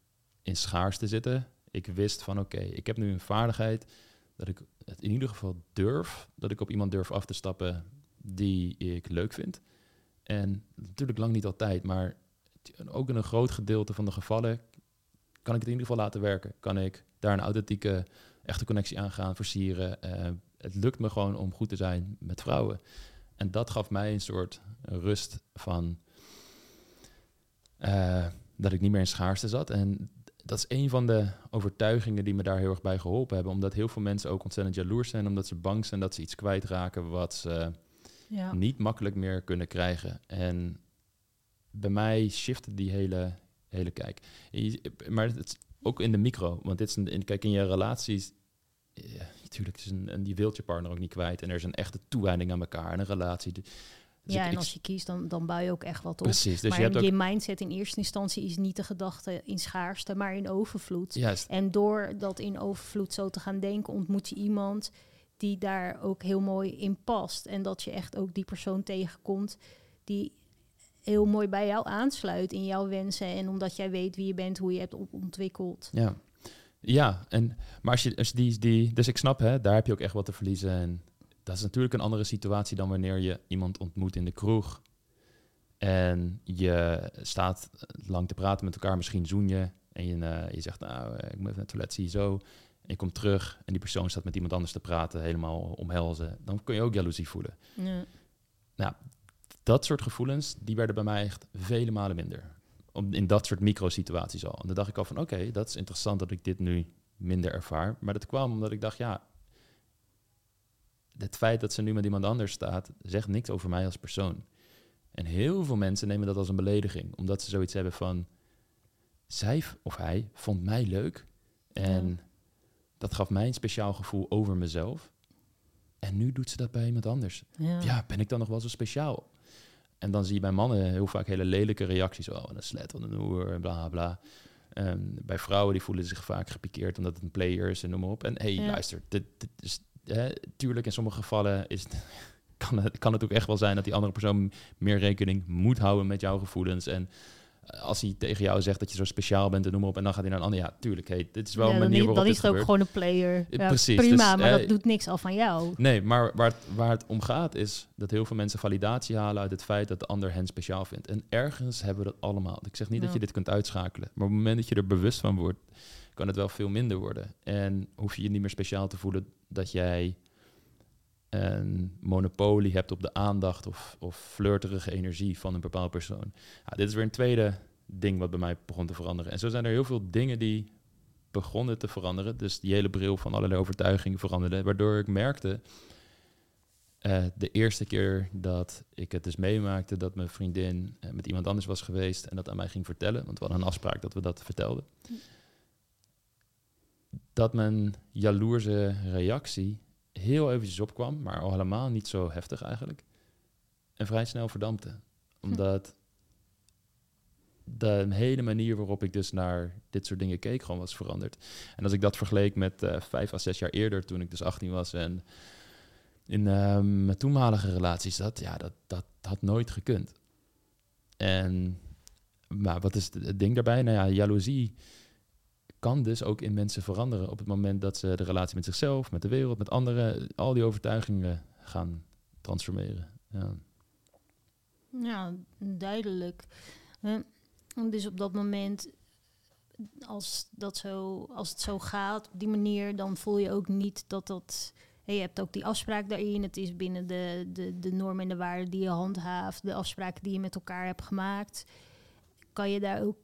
in schaarste zitten. Ik wist van oké, ik heb nu een vaardigheid dat ik het in ieder geval durf, dat ik op iemand durf af te stappen die ik leuk vind. En natuurlijk lang niet altijd, maar ook in een groot gedeelte van de gevallen kan ik het in ieder geval laten werken. Kan ik daar een authentieke, echte connectie aan gaan versieren. Eh, het lukt me gewoon om goed te zijn met vrouwen. En dat gaf mij een soort rust van eh, dat ik niet meer in schaarste zat. En dat is een van de overtuigingen die me daar heel erg bij geholpen hebben. Omdat heel veel mensen ook ontzettend jaloers zijn, omdat ze bang zijn dat ze iets kwijtraken wat ze Ja. niet makkelijk meer kunnen krijgen. En bij mij shifte die hele, hele kijk. Maar het is ook in de micro, want dit is een, in, kijk in je relaties. Ja, natuurlijk, is een, en je wilt je partner ook niet kwijt. En er is een echte toewijding aan elkaar en een relatie. Dus ja, ik- en als je kiest, dan, dan bouw je ook echt wat op. precies. Dus maar je hebt ook je mindset in eerste instantie is niet de gedachte in schaarste, maar in overvloed. juist. En door dat in overvloed zo te gaan denken, ontmoet je iemand die daar ook heel mooi in past. En dat je echt ook die persoon tegenkomt die heel mooi bij jou aansluit in jouw wensen. En omdat jij weet wie je bent, hoe je hebt ontwikkeld. Ja, ja en, maar als je, als die, die... Dus ik snap, hè, daar heb je ook echt wat te verliezen. En dat is natuurlijk een andere situatie dan wanneer je iemand ontmoet in de kroeg. En je staat lang te praten met elkaar, misschien zoen je. En je, eh, je zegt, nou, ik moet even naar het toilet, zie je zo. En je komt terug en die persoon staat met iemand anders te praten, helemaal omhelzen. Dan kun je ook jaloezie voelen. Ja. dat soort gevoelens, die werden bij mij echt vele malen minder. Om, in dat soort microsituaties al. En dan dacht ik al van, oké, dat is interessant dat ik dit nu minder ervaar. Maar dat kwam omdat ik dacht, ja, het feit dat ze nu met iemand anders staat, zegt niks over mij als persoon. En heel veel mensen nemen dat als een belediging, omdat ze zoiets hebben van, zij of hij vond mij leuk. En Ja. dat gaf mij een speciaal gevoel over mezelf. En nu doet ze dat bij iemand anders Ja. ja, ben ik dan nog wel zo speciaal? En dan zie je bij mannen heel vaak hele lelijke reacties. Oh, een slet, wat een hoer, bla bla. Ehm, bij vrouwen die voelen zich vaak gepikeerd omdat het een player is en noem maar op. En hey, Ja. luister, dit, dit is, hè, tuurlijk in sommige gevallen is het, kan, het, kan het ook echt wel zijn dat die andere persoon meer rekening moet houden met jouw gevoelens. En eh, als hij tegen jou zegt dat je zo speciaal bent en noem maar op, en dan gaat hij naar een ander. Ja, tuurlijk, hey, dit is wel Ja, een manier is, waarop dan is het ook gewoon een player. Eh, Ja, precies, Prima, dus, maar eh, dat doet niks af van jou. Nee, maar waar het, waar het om gaat is dat heel veel mensen validatie halen uit het feit dat de ander hen speciaal vindt. En ergens hebben we dat allemaal. Ik zeg niet dat je dit kunt uitschakelen, maar op het moment dat je er bewust van wordt, kan het wel veel minder worden. En hoef je je niet meer speciaal te voelen dat jij een monopolie hebt op de aandacht of, of flirterige energie van een bepaalde persoon. Ja, dit is weer een tweede ding wat bij mij begon te veranderen. En zo zijn er heel veel dingen die begonnen te veranderen. Dus die hele bril van allerlei overtuigingen veranderde, waardoor ik merkte eh, de eerste keer dat ik het dus meemaakte dat mijn vriendin eh, met iemand anders was geweest en dat aan mij ging vertellen, want we hadden een afspraak dat we dat vertelden, dat mijn jaloerse reactie heel eventjes opkwam, maar al helemaal niet zo heftig eigenlijk, en vrij snel verdampte. Omdat de hele manier waarop ik dus naar dit soort dingen keek gewoon was veranderd. En als ik dat vergeleek met eh, vijf à zes jaar eerder, toen ik dus 18 was en in ehm, mijn toenmalige relaties zat, ja, dat, dat had nooit gekund. En maar wat is het ding daarbij? Nou ja, jaloezie kan dus ook in mensen veranderen op het moment dat ze de relatie met zichzelf, met de wereld, met anderen, al die overtuigingen gaan transformeren. Ja. Ja, duidelijk. Dus op dat moment, als, dat zo, als het zo gaat op die manier, dan voel je ook niet dat dat. Je hebt ook die afspraak daarin. Het is binnen de, de, de normen en de waarden die je handhaaft, de afspraken die je met elkaar hebt gemaakt. Kan je daar ook,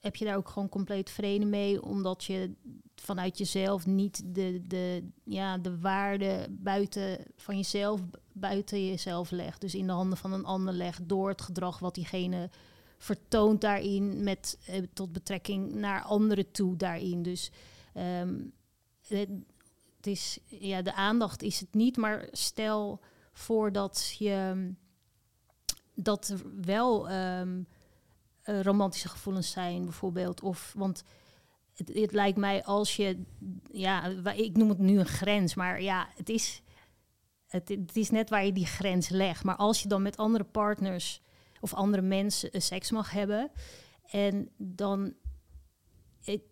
heb je daar ook gewoon compleet vrede mee, omdat je vanuit jezelf niet de, de, ja, de waarde buiten van jezelf, buiten jezelf legt. Dus in de handen van een ander legt door het gedrag wat diegene vertoont daarin met eh, tot betrekking naar anderen toe daarin. Dus ehm, het, is, ja, de aandacht is het niet, maar stel voor dat je dat wel ehm, eh, romantische gevoelens zijn, bijvoorbeeld. Of want het, lijkt mij als je, ja, ik noem het nu een grens, maar ja, het is. het, het is net waar je die grens legt. Maar als je dan met andere partners of andere mensen eh, seks mag hebben. En dan het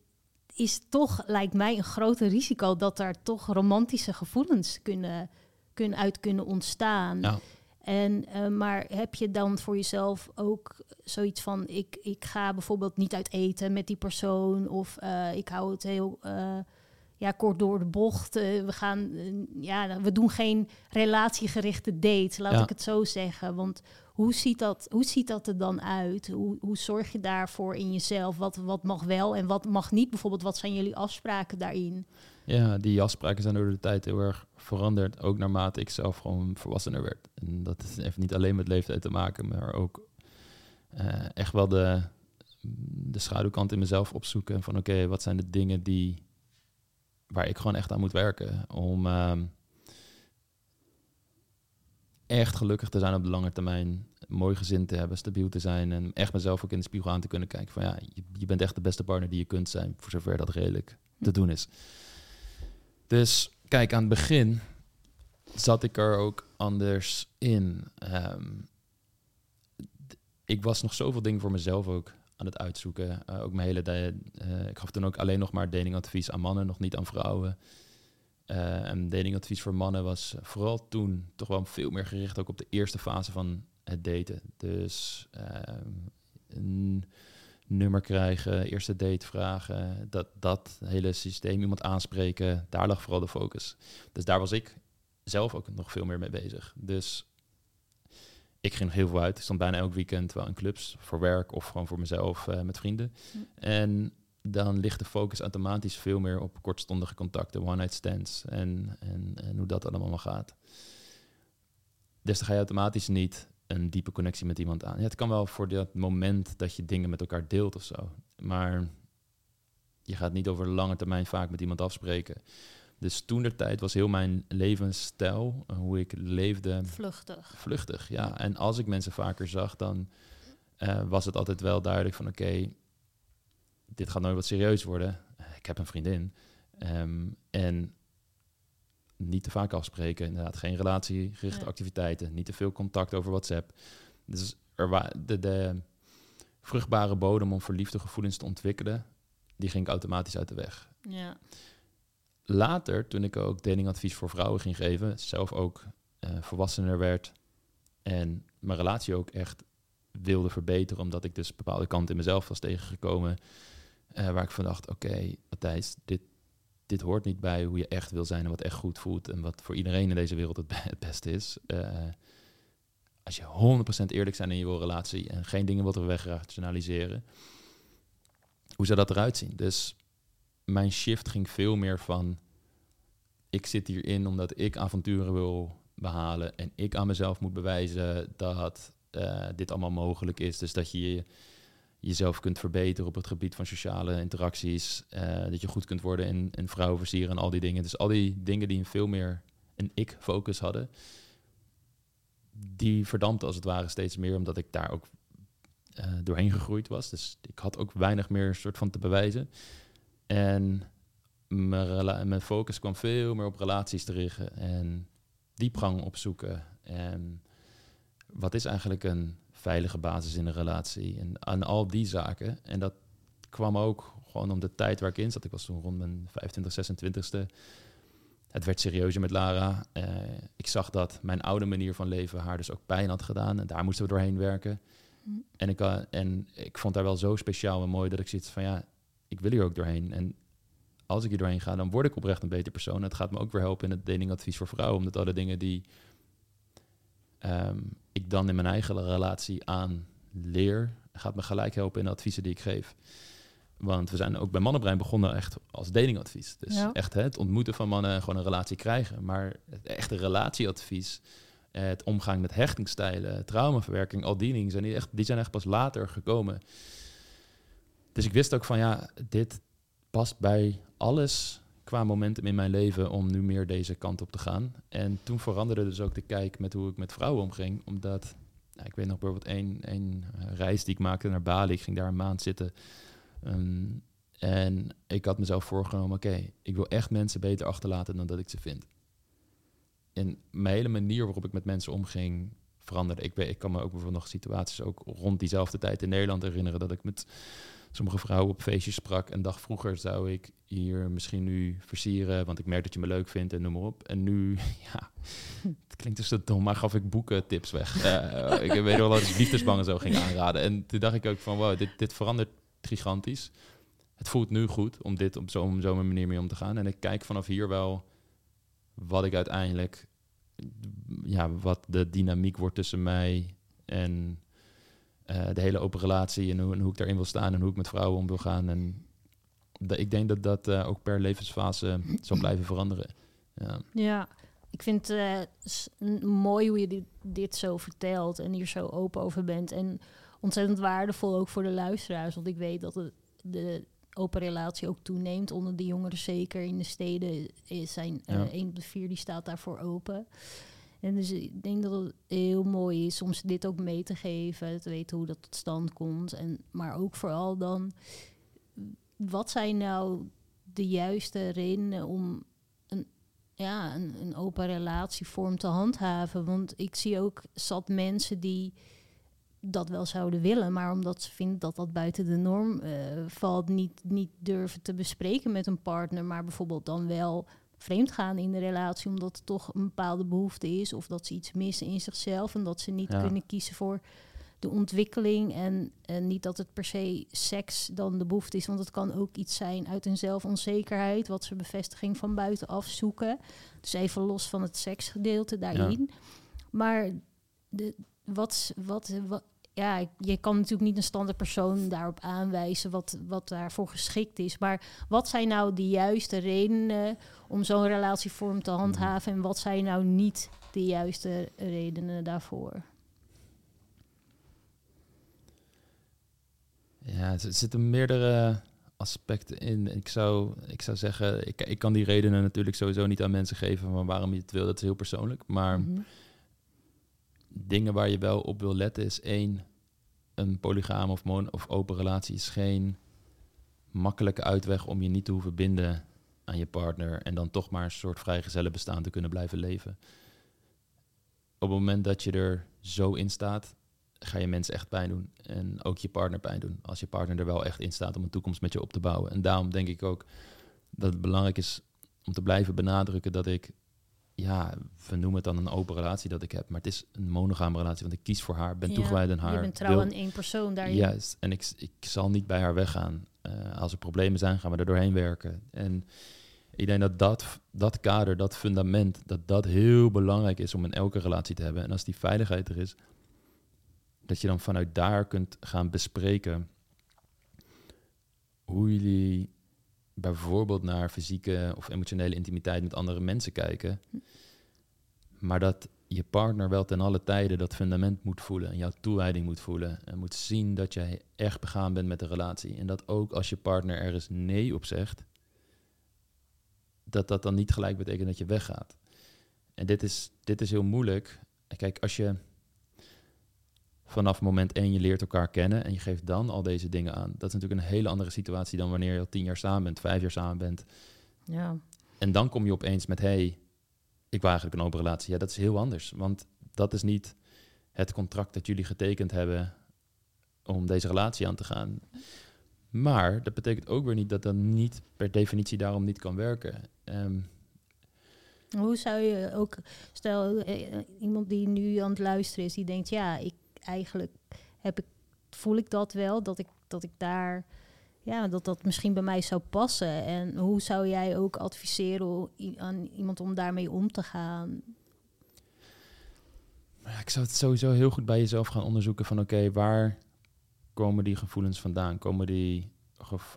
is toch, lijkt mij, een groter risico dat daar toch romantische gevoelens kunnen, kunnen uit kunnen ontstaan. Ja. En, eh, maar heb je dan voor jezelf ook zoiets van: ik, ik ga bijvoorbeeld niet uit eten met die persoon, of eh, ik hou het heel eh, ja, kort door de bocht. we gaan, ja, we doen geen relatiegerichte dates, laat Ja. ik het zo zeggen. Want hoe ziet dat, hoe ziet dat er dan uit? Hoe, hoe zorg je daarvoor in jezelf? Wat, wat mag wel en wat mag niet? Bijvoorbeeld, wat zijn jullie afspraken daarin? Ja, die afspraken zijn door de tijd heel erg veranderd. Ook naarmate ik zelf gewoon volwassener werd. En dat heeft niet alleen met leeftijd te maken, maar ook eh, echt wel de, de schaduwkant in mezelf opzoeken. Van oké, wat zijn de dingen die, waar ik gewoon echt aan moet werken om ehm, echt gelukkig te zijn op de lange termijn. Mooi gezin te hebben, stabiel te zijn en echt mezelf ook in de spiegel aan te kunnen kijken. Van ja, je, je bent echt de beste partner die je kunt zijn, voor zover dat redelijk te doen is. Dus kijk, aan het begin zat ik er ook anders in. Ehm, ik was nog zoveel dingen voor mezelf ook aan het uitzoeken. Eh, ook mijn hele... eh, ik gaf toen ook alleen nog maar datingadvies aan mannen, nog niet aan vrouwen. Eh, en datingadvies voor mannen was vooral toen toch wel veel meer gericht ook op de eerste fase van het daten. Dus ehm, een nummer krijgen, eerste date vragen, dat, dat hele systeem, iemand aanspreken, daar lag vooral de focus. Dus daar was ik zelf ook nog veel meer mee bezig. Dus ik ging nog heel veel uit. Ik stond bijna elk weekend wel in clubs voor werk of gewoon voor mezelf eh, met vrienden. Hm. En dan ligt de focus automatisch veel meer op kortstondige contacten, one-night stands en, en, en hoe dat allemaal gaat. Dus dan ga je automatisch niet een diepe connectie met iemand aan. Ja, het kan wel voor dat moment dat je dingen met elkaar deelt of zo. Maar je gaat niet over lange termijn vaak met iemand afspreken. Dus toen de tijd was heel mijn levensstijl, eh, hoe ik leefde, Vluchtig. vluchtig. Ja, en als ik mensen vaker zag, dan eh, was het altijd wel duidelijk van oké, dit gaat nooit wat serieus worden. Ik heb een vriendin. Ehm, en niet te vaak afspreken. Inderdaad, geen relatiegerichte Ja. activiteiten. Niet te veel contact over WhatsApp. Dus er wa de, de vruchtbare bodem om verliefde gevoelens te ontwikkelen, die ging ik automatisch uit de weg. Ja. Later, toen ik ook datingadvies voor vrouwen ging geven, zelf ook eh, volwassener werd en mijn relatie ook echt wilde verbeteren, omdat ik dus bepaalde kanten in mezelf was tegengekomen, eh, waar ik van dacht, oké, Matthijs, dit, dit hoort niet bij hoe je echt wil zijn en wat echt goed voelt en wat voor iedereen in deze wereld het, be- het beste is. Eh, als je 100% eerlijk zijn in je relatie en geen dingen wilt wegrationaliseren, hoe zou dat eruit zien? Dus mijn shift ging veel meer van... ik zit hierin omdat ik avonturen wil behalen... en ik aan mezelf moet bewijzen dat eh, dit allemaal mogelijk is. Dus dat je- jezelf kunt verbeteren op het gebied van sociale interacties... eh, dat je goed kunt worden in, in vrouwenversieren en al die dingen. Dus al die dingen die een veel meer een ik-focus hadden... die verdampte als het ware steeds meer... omdat ik daar ook eh, doorheen gegroeid was. Dus ik had ook weinig meer soort van te bewijzen... En mijn, mijn focus kwam veel meer op relaties te richten en diepgang opzoeken. En wat is eigenlijk een veilige basis in een relatie? En aan al die zaken. En dat kwam ook gewoon om de tijd waar ik in zat. Ik was toen rond mijn 25, 26ste. Het werd serieuzer met Lara. Eh, ik zag dat mijn oude manier van leven haar dus ook pijn had gedaan. En daar moesten we doorheen werken. Hm. En ik, eh, en ik vond haar wel zo speciaal en mooi dat ik zoiets van ja, ik wil hier ook doorheen. En als ik hier doorheen ga, dan word ik oprecht een beter persoon. Het gaat me ook weer helpen in het datingadvies voor vrouwen. Omdat alle dingen die ehm, ik dan in mijn eigen relatie aan leer, gaat me gelijk helpen in de adviezen die ik geef. Want we zijn ook bij Mannenbrein begonnen echt als datingadvies. Dus Ja. echt hè, het ontmoeten van mannen, gewoon een relatie krijgen. Maar het echte relatieadvies, het omgaan met hechtingsstijlen, traumaverwerking, al die dingen zijn die, echt, die zijn echt pas later gekomen. Dus ik wist ook van ja, dit past bij alles qua momentum in mijn leven om nu meer deze kant op te gaan. En toen veranderde dus ook de kijk met hoe ik met vrouwen omging. Omdat, ik weet nog bijvoorbeeld één, één reis die ik maakte naar Bali. Ik ging daar een maand zitten. Ehm, en ik had mezelf voorgenomen, oké, ik wil echt mensen beter achterlaten dan dat ik ze vind. En mijn hele manier waarop ik met mensen omging veranderde. Ik, weet, ik kan me ook bijvoorbeeld nog situaties ook rond diezelfde tijd in Nederland herinneren dat ik met sommige vrouwen op feestjes sprak. Een dag vroeger zou ik hier misschien nu versieren, want ik merk dat je me leuk vindt en noem maar op. En nu, ja, het klinkt dus zo dom, maar gaf ik boeken tips weg. Uh, ik weet wel dat ik liefdesbangen zo ging aanraden. En toen dacht ik ook van, wow, dit, dit verandert gigantisch. Het voelt nu goed om dit op zo'n zo manier mee om te gaan. En ik kijk vanaf hier wel wat ik uiteindelijk, ja, wat de dynamiek wordt tussen mij en uh, de hele open relatie en hoe, en hoe ik daarin wil staan en hoe ik met vrouwen om wil gaan. En ik denk dat dat uh, ook per levensfase zal blijven veranderen. Ja, ja ik vind het uh, mooi hoe je dit, dit, zo vertelt en hier zo open over bent. En ontzettend waardevol ook voor de luisteraars. Want ik weet dat het, de open relatie ook toeneemt onder de jongeren. Zeker in de steden is zijn ja. een op de vier die staat daarvoor open. En dus ik denk dat het heel mooi is om dit ook mee te geven, te weten hoe dat tot stand komt. En, maar ook vooral dan, wat zijn nou de juiste redenen om een, ja, een, een open relatievorm te handhaven? Want ik zie ook zat mensen die dat wel zouden willen, maar omdat ze vinden dat dat buiten de norm uh, valt, niet, niet durven te bespreken met een partner, maar bijvoorbeeld dan wel vreemd gaan in de relatie omdat er toch een bepaalde behoefte is of dat ze iets missen in zichzelf en dat ze niet kunnen kiezen voor de ontwikkeling en, en niet dat het per se seks dan de behoefte is, want het kan ook iets zijn uit hun zelfonzekerheid, wat ze bevestiging van buitenaf zoeken. Dus even los van het seksgedeelte daarin. Maar de, wat, wat, wat, ja, je kan natuurlijk niet een standaard persoon daarop aanwijzen wat, wat daarvoor geschikt is. Maar wat zijn nou de juiste redenen om zo'n relatievorm te handhaven? En wat zijn nou niet de juiste redenen daarvoor? Ja, er zitten meerdere aspecten in. Ik zou, ik zou zeggen, ik, ik kan die redenen natuurlijk sowieso niet aan mensen geven van waarom je het wil. Dat is heel persoonlijk. Maar mhm dingen waar je wel op wil letten is één, een polygaam of, of open relatie is geen makkelijke uitweg om je niet te hoeven binden aan je partner en dan toch maar een soort vrijgezellen bestaan te kunnen blijven leven. Op het moment dat je er zo in staat, ga je mensen echt pijn doen en ook je partner pijn doen. Als je partner er wel echt in staat om een toekomst met je op te bouwen. En daarom denk ik ook dat het belangrijk is om te blijven benadrukken dat ik ja, we noemen het dan een open relatie dat ik heb, maar het is een monogame relatie, want ik kies voor haar, ben toegewijd aan haar. Je bent trouw aan één persoon daarin. Juist, en ik, ik zal niet bij haar weggaan. Uh, als er problemen zijn, gaan we er doorheen werken. En ik denk dat dat, dat kader, dat fundament, dat dat heel belangrijk is om in elke relatie te hebben. En als die veiligheid er is, dat je dan vanuit daar kunt gaan bespreken hoe jullie bijvoorbeeld naar fysieke of emotionele intimiteit met andere mensen kijken. Maar dat je partner wel ten alle tijden dat fundament moet voelen en jouw toewijding moet voelen. En moet zien dat jij echt begaan bent met de relatie. En dat ook als je partner ergens nee op zegt, dat dat dan niet gelijk betekent dat je weggaat. En dit is, dit is heel moeilijk. Kijk, als je vanaf moment één je leert elkaar kennen en je geeft dan al deze dingen aan. Dat is natuurlijk een hele andere situatie dan wanneer je al tien jaar samen bent, vijf jaar samen bent. Ja. En dan kom je opeens met, hey, ik wil eigenlijk een open relatie. Ja, dat is heel anders, want dat is niet het contract dat jullie getekend hebben om deze relatie aan te gaan. Maar dat betekent ook weer niet dat dat niet per definitie daarom niet kan werken. Um, hoe zou je ook, stel eh, iemand die nu aan het luisteren is, die denkt, ja, ik eigenlijk heb ik, voel ik dat wel, dat ik, dat ik daar, ja, dat dat misschien bij mij zou passen. En hoe zou jij ook adviseren aan iemand om daarmee om te gaan? Ik zou het sowieso heel goed bij jezelf gaan onderzoeken van oké, waar komen die gevoelens vandaan? Komen die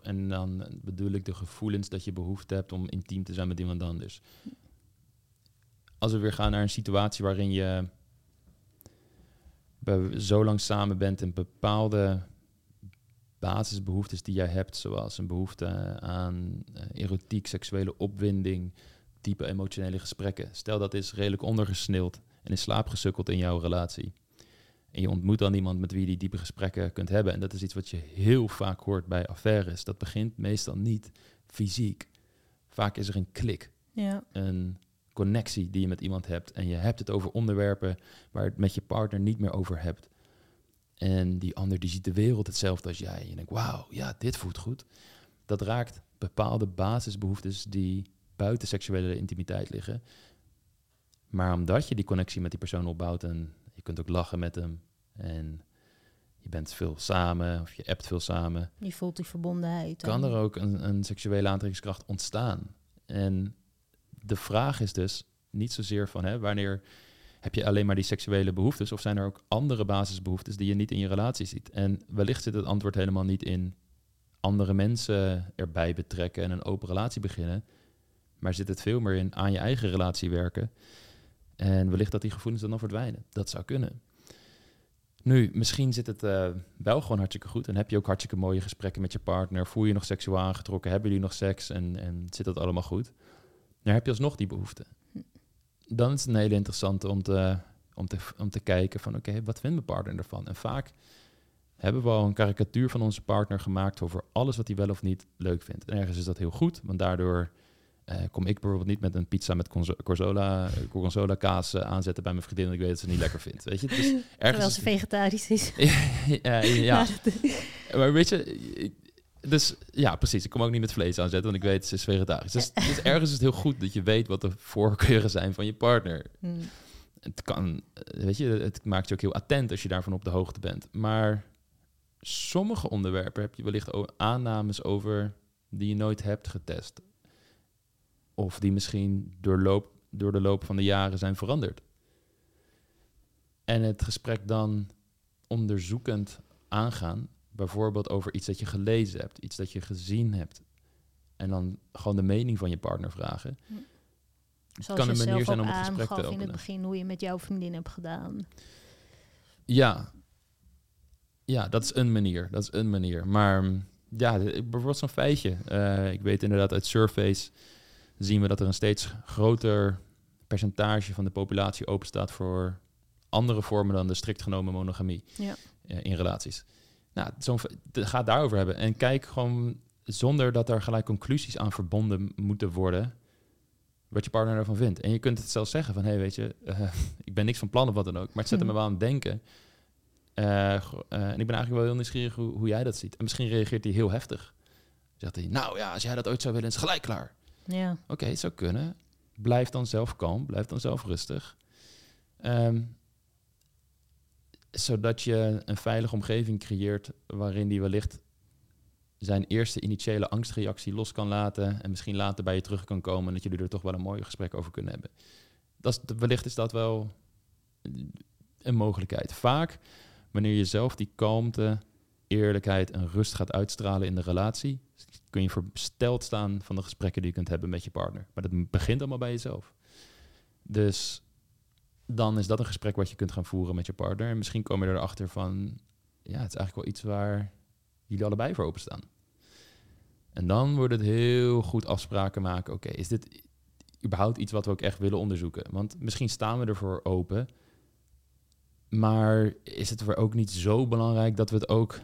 en dan bedoel ik de gevoelens dat je behoefte hebt om intiem te zijn met iemand anders. Als we weer gaan naar een situatie waarin je zo lang samen bent en bepaalde basisbehoeftes die jij hebt, zoals een behoefte aan uh, erotiek, seksuele opwinding, diepe emotionele gesprekken. Stel dat is redelijk ondergesneeld en in slaap gesukkeld in jouw relatie. En je ontmoet dan iemand met wie je die diepe gesprekken kunt hebben. En dat is iets wat je heel vaak hoort bij affaires. Dat begint meestal niet fysiek. Vaak is er een klik. Ja. Een connectie die je met iemand hebt. En je hebt het over onderwerpen waar het met je partner niet meer over hebt. En die ander die ziet de wereld hetzelfde als jij. En je denkt, wauw, ja, dit voelt goed. Dat raakt bepaalde basisbehoeftes die buiten seksuele intimiteit liggen. Maar omdat je die connectie met die persoon opbouwt en je kunt ook lachen met hem en je bent veel samen of je appt veel samen. Je voelt die verbondenheid. Kan er ook een, een seksuele aantrekkingskracht ontstaan? En de vraag is dus niet zozeer van hè, wanneer heb je alleen maar die seksuele behoeftes of zijn er ook andere basisbehoeftes die je niet in je relatie ziet? En wellicht zit het antwoord helemaal niet in andere mensen erbij betrekken en een open relatie beginnen, maar zit het veel meer in aan je eigen relatie werken. En wellicht dat die gevoelens dan verdwijnen. Dat zou kunnen. Nu, misschien zit het uh, wel gewoon hartstikke goed. En heb je ook hartstikke mooie gesprekken met je partner. Voel je nog seksueel aangetrokken? Hebben jullie nog seks? En, en zit dat allemaal goed? Dan heb je alsnog die behoefte. Dan is het een hele interessante om te, om te, om te kijken van... oké, wat vindt mijn partner ervan? En vaak hebben we al een karikatuur van onze partner gemaakt... over alles wat hij wel of niet leuk vindt. En ergens is dat heel goed, want daardoor uh, kom ik bijvoorbeeld niet met een pizza met Corsola, Gorgonzola kaas uh, aanzetten bij mijn vriendin en ik weet dat ze het niet lekker vindt. Weet je? Dus ergens Terwijl ze vegetarisch is. ja, ja. maar weet je, dus ja, precies. Ik kom ook niet met vlees aanzetten, want ik weet ze is vegetarisch. Dus, dus, ergens is het heel goed dat je weet wat de voorkeuren zijn van je partner. Hmm. Het kan, eh, weet je, het maakt je ook heel attent als je daarvan op de hoogte bent. Maar sommige onderwerpen heb je wellicht aannames over die je nooit hebt getest of die misschien door, loop, door de loop van de jaren zijn veranderd. En het gesprek dan onderzoekend aangaan, bijvoorbeeld over iets dat je gelezen hebt, iets dat je gezien hebt. En dan gewoon de mening van je partner vragen. Zoals kan een manier zijn om het gesprek te openen. in het begin hoe je met jouw vriendin hebt gedaan. Ja. Ja, dat is een manier. Dat is een manier. Maar ja, bijvoorbeeld zo'n feitje. Uh, ik weet inderdaad uit surveys zien we dat er een steeds groter percentage van de populatie openstaat voor andere vormen dan de strikt genomen monogamie ja. Eh, in relaties. Nou, zo'n ga daarover hebben en kijk gewoon zonder dat er gelijk conclusies aan verbonden moeten worden wat je partner ervan vindt. En je kunt het zelfs zeggen van, hé, hey, weet je, uh, ik ben niks van plan of wat dan ook, maar het zet mm. me wel aan het denken. Uh, en ik ben eigenlijk wel heel nieuwsgierig hoe, hoe, jij dat ziet. En misschien reageert hij heel heftig. Zegt hij, nou ja, als jij dat ooit zou willen, is gelijk klaar. Ja. Oké, het zou kunnen. Blijf dan zelf kalm, blijf dan zelf rustig. Um, zodat je een veilige omgeving creëert waarin die wellicht zijn eerste initiële angstreactie los kan laten en misschien later bij je terug kan komen en dat jullie er toch wel een mooi gesprek over kunnen hebben. Dat is, wellicht is dat wel een mogelijkheid. Vaak wanneer je zelf die kalmte, eerlijkheid en rust gaat uitstralen in de relatie, kun je versteld staan van de gesprekken die je kunt hebben met je partner. Maar dat begint allemaal bij jezelf. Dus dan is dat een gesprek wat je kunt gaan voeren met je partner. En misschien kom je erachter van, ja, het is eigenlijk wel iets waar jullie allebei voor openstaan. En dan wordt het heel goed afspraken maken. Oké, is dit überhaupt iets wat we ook echt willen onderzoeken? Want misschien staan we ervoor open. Maar is het voor ook niet zo belangrijk dat we het ook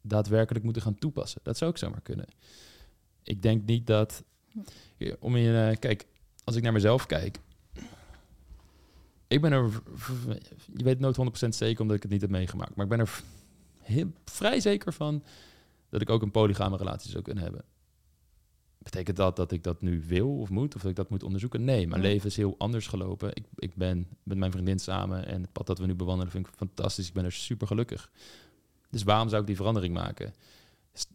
daadwerkelijk moeten gaan toepassen. Dat zou ook zomaar kunnen. Ik denk niet dat. Om je, uh, kijk, als ik naar mezelf kijk. Ik ben er. Je weet nooit 100% zeker omdat ik het niet heb meegemaakt. Maar ik ben er heel, vrij zeker van dat ik ook een polygame relatie zou kunnen hebben. Betekent dat dat ik dat nu wil of moet? Of dat ik dat moet onderzoeken? Nee, mijn leven is heel anders gelopen. Ik, ik ben met mijn vriendin samen en het pad dat we nu bewandelen vind ik fantastisch. Ik ben er super gelukkig. Dus waarom zou ik die verandering maken?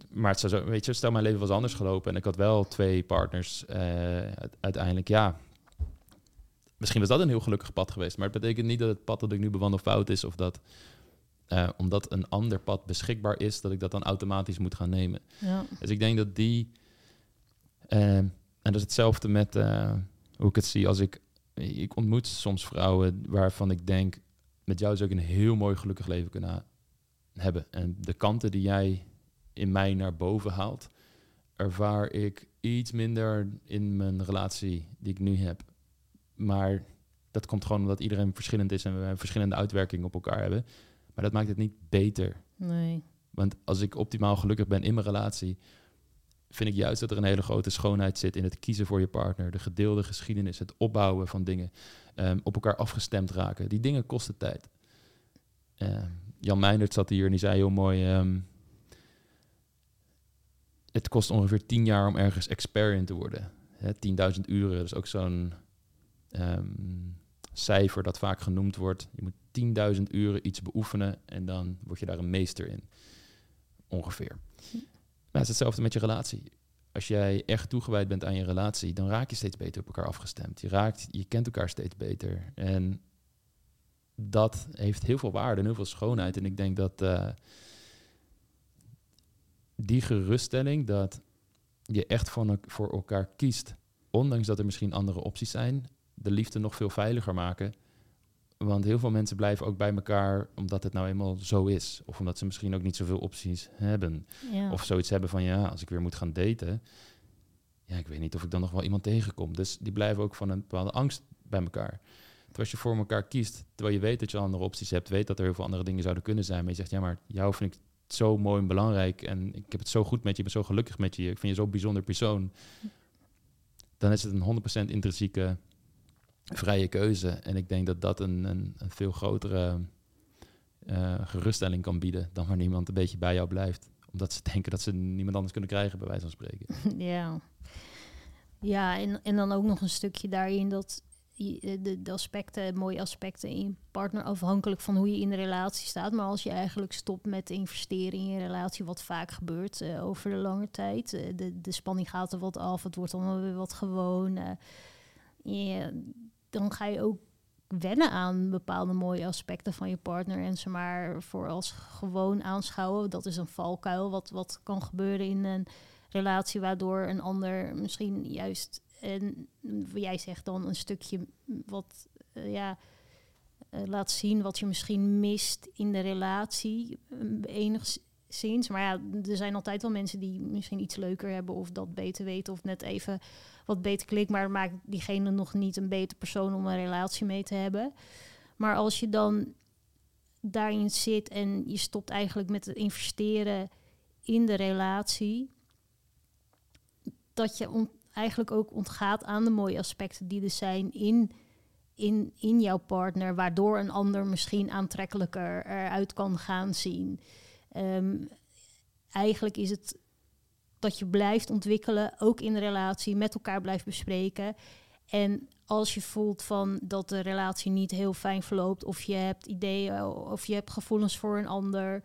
Maar het zou zo, weet je, stel mijn leven was anders gelopen en ik had wel twee partners. Uh, uiteindelijk, ja. Misschien was dat een heel gelukkig pad geweest. Maar het betekent niet dat het pad dat ik nu bewandel fout is. Of dat uh, omdat een ander pad beschikbaar is, dat ik dat dan automatisch moet gaan nemen. Ja. Dus ik denk dat die. Uh, en dat is hetzelfde met hoe ik het zie als ik. Ik ontmoet soms vrouwen waarvan ik denk. Met jou zou ik een heel mooi gelukkig leven kunnen hebben. En de kanten die jij in mij naar boven haalt, ervaar ik iets minder in mijn relatie die ik nu heb. Maar dat komt gewoon omdat iedereen verschillend is en we verschillende uitwerkingen op elkaar hebben. Maar dat maakt het niet beter. Nee. Want als ik optimaal gelukkig ben in mijn relatie, vind ik juist dat er een hele grote schoonheid zit in het kiezen voor je partner, de gedeelde geschiedenis, het opbouwen van dingen, ehm, op elkaar afgestemd raken. Die dingen kosten tijd. Ehm, Jan Meijnert zat hier en die zei heel mooi, ehm, het kost ongeveer tien jaar om ergens expert in te worden. 10.000 uren, dat is ook zo'n cijfer dat vaak genoemd wordt. Je moet 10.000 uren iets beoefenen en dan word je daar een meester in. Ongeveer. Hm. Maar het is hetzelfde met je relatie. Als jij echt toegewijd bent aan je relatie, dan raak je steeds beter op elkaar afgestemd. Je, raakt, je kent elkaar steeds beter. En dat heeft heel veel waarde en heel veel schoonheid. En ik denk dat uh, die geruststelling, dat je echt voor, voor elkaar kiest, ondanks dat er misschien andere opties zijn, de liefde nog veel veiliger maken. Want heel veel mensen blijven ook bij elkaar omdat het nou eenmaal zo is. Of omdat ze misschien ook niet zoveel opties hebben. Of zoiets hebben van ja, als ik weer moet gaan daten. Ja, ik weet niet of ik dan nog wel iemand tegenkom. Dus die blijven ook van een bepaalde angst bij elkaar. Terwijl als je voor elkaar kiest, terwijl je weet dat je andere opties hebt, weet dat er heel veel andere dingen zouden kunnen zijn. Maar je zegt ja, maar jou vind ik zo mooi en belangrijk. En ik heb het zo goed met je, ik ben zo gelukkig met je. Ik vind je zo'n bijzonder persoon. Dan is het een 100% intrinsieke vrije keuze. En ik denk dat dat een, een, een veel grotere uh, geruststelling kan bieden dan wanneer iemand een beetje bij jou blijft. Omdat ze denken dat ze niemand anders kunnen krijgen, bij wijze van spreken. Ja, ja en, en dan ook nog een stukje daarin dat eh, de, de aspecten, mooie aspecten in je partner afhankelijk van hoe je in de relatie staat. Maar als je eigenlijk stopt met investeren in je relatie, wat vaak gebeurt uh, over de lange tijd. de, de spanning gaat er wat af, het wordt allemaal weer wat gewoon. Uh, dan ga je ook wennen aan bepaalde mooie aspecten van je partner en ze maar voor als gewoon aanschouwen. Dat is een valkuil wat, wat kan gebeuren in een relatie waardoor een ander misschien juist en jij zegt dan een stukje wat uh, ja uh, laat zien wat je misschien mist in de relatie enigszins maar ja er zijn altijd wel mensen die misschien iets leuker hebben of dat beter weten of net even wat beter klikt, maar maakt diegene nog niet een beter persoon om een relatie mee te hebben. Maar als je dan daarin zit en je stopt eigenlijk met het investeren in de relatie, dat je eigenlijk ook ontgaat aan de mooie aspecten die er zijn in, in, in jouw partner, waardoor een ander misschien aantrekkelijker eruit kan gaan zien. Ehm, eigenlijk is het dat je blijft ontwikkelen, ook in de relatie, met elkaar blijft bespreken. En als je voelt van dat de relatie niet heel fijn verloopt, of je hebt ideeën, of je hebt gevoelens voor een ander,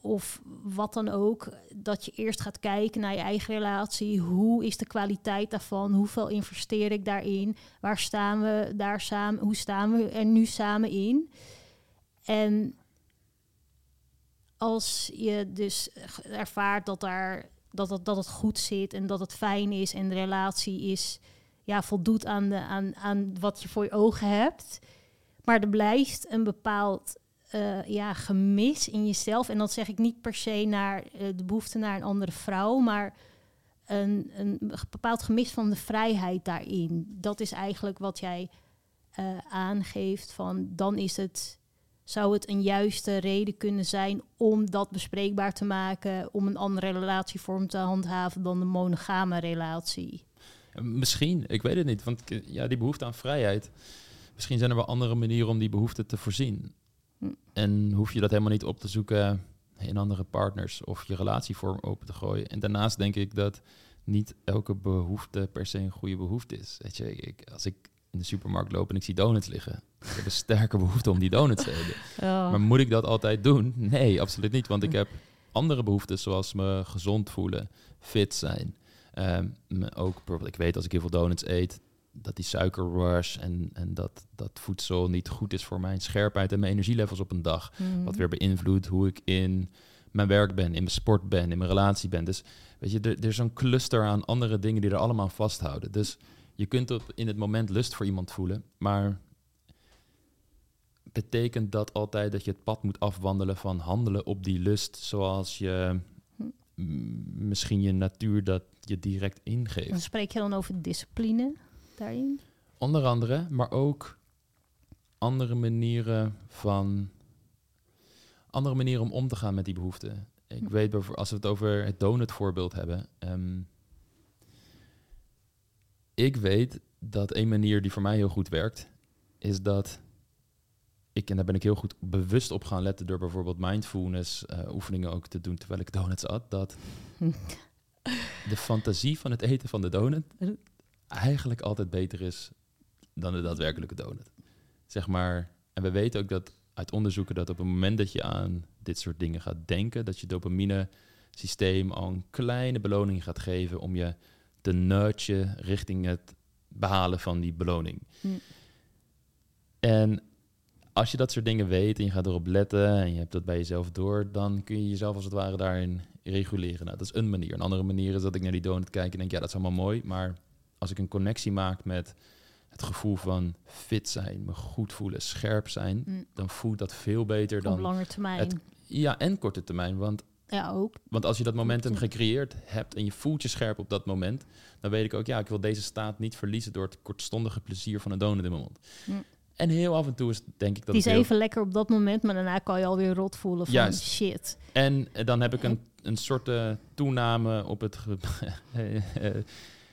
of wat dan ook, dat je eerst gaat kijken naar je eigen relatie. Hoe is de kwaliteit daarvan? Hoeveel investeer ik daarin? Waar staan we daar samen? Hoe staan we er nu samen in? En als je dus ervaart dat daar dat het, dat het goed zit en dat het fijn is en de relatie is, ja, voldoet aan, de, aan, aan wat je voor je ogen hebt. Maar er blijft een bepaald uh, ja, gemis in jezelf. En dat zeg ik niet per se naar uh, de behoefte naar een andere vrouw, maar een, een bepaald gemis van de vrijheid daarin. Dat is eigenlijk wat jij uh, aangeeft van dan is het zou het een juiste reden kunnen zijn om dat bespreekbaar te maken, om een andere relatievorm te handhaven dan de monogame relatie? Misschien, ik weet het niet, want ja, die behoefte aan vrijheid. Misschien zijn er wel andere manieren om die behoefte te voorzien. Hm. En hoef je dat helemaal niet op te zoeken in andere partners of je relatievorm open te gooien. En daarnaast denk ik dat niet elke behoefte per se een goede behoefte is. Weet je, ik, als ik in de supermarkt loop en ik zie donuts liggen. Ik heb een sterke behoefte om die donuts te hebben. Maar moet ik dat altijd doen? Nee, absoluut niet. Want ik heb andere behoeftes, zoals me gezond voelen, fit zijn. Um, ook bijvoorbeeld, ik weet als ik heel veel donuts eet, dat die suikerrush en, en dat, dat voedsel niet goed is voor mijn scherpheid en mijn energielevels op een dag. Mhm. Wat weer beïnvloedt hoe ik in mijn werk ben, in mijn sport ben, in mijn relatie ben. Dus weet je, er, er is zo'n cluster aan andere dingen die er allemaal vasthouden. Dus je kunt op, in het moment lust voor iemand voelen, maar betekent dat altijd dat je het pad moet afwandelen van handelen op die lust, zoals je misschien je natuur dat je direct ingeeft. Dan spreek je dan over discipline daarin? Onder andere, maar ook andere manieren van andere manieren om om te gaan met die behoeften. Ik weet, bijvoorbeeld, als we het over het donut voorbeeld hebben. ehm, ik weet dat een manier die voor mij heel goed werkt, is dat ik, en daar ben ik heel goed bewust op gaan letten door bijvoorbeeld mindfulness eh, oefeningen ook te doen terwijl ik donuts at, dat de fantasie van het eten van de donut eigenlijk altijd beter is dan de daadwerkelijke donut. Zeg maar, en we weten ook dat uit onderzoeken dat op het moment dat je aan dit soort dingen gaat denken, dat je dopamine systeem al een kleine beloning gaat geven om je te nudgen richting het behalen van die beloning. Hm. En als je dat soort dingen weet en je gaat erop letten en je hebt dat bij jezelf door, dan kun je jezelf als het ware daarin reguleren. Nou, dat is een manier. Een andere manier is dat ik naar die donut kijk en denk, ja, dat is allemaal mooi, maar als ik een connectie maak met het gevoel van fit zijn, me goed voelen, scherp zijn, Hm. dan voelt dat veel beter Op dan... lange termijn. het- Ja, en korte termijn, want ja, ook. want als je dat momentum gecreëerd hebt en je voelt je scherp op dat moment, dan weet ik ook, ja, ik wil deze staat niet verliezen door het kortstondige plezier van een donut in mijn mond. Hm. En heel af en toe is denk ik dat Die is heel- even lekker op dat moment, maar daarna kan je alweer rot voelen van Juist. shit. En eh, dan heb ik een, een soort eh, toename op het eh,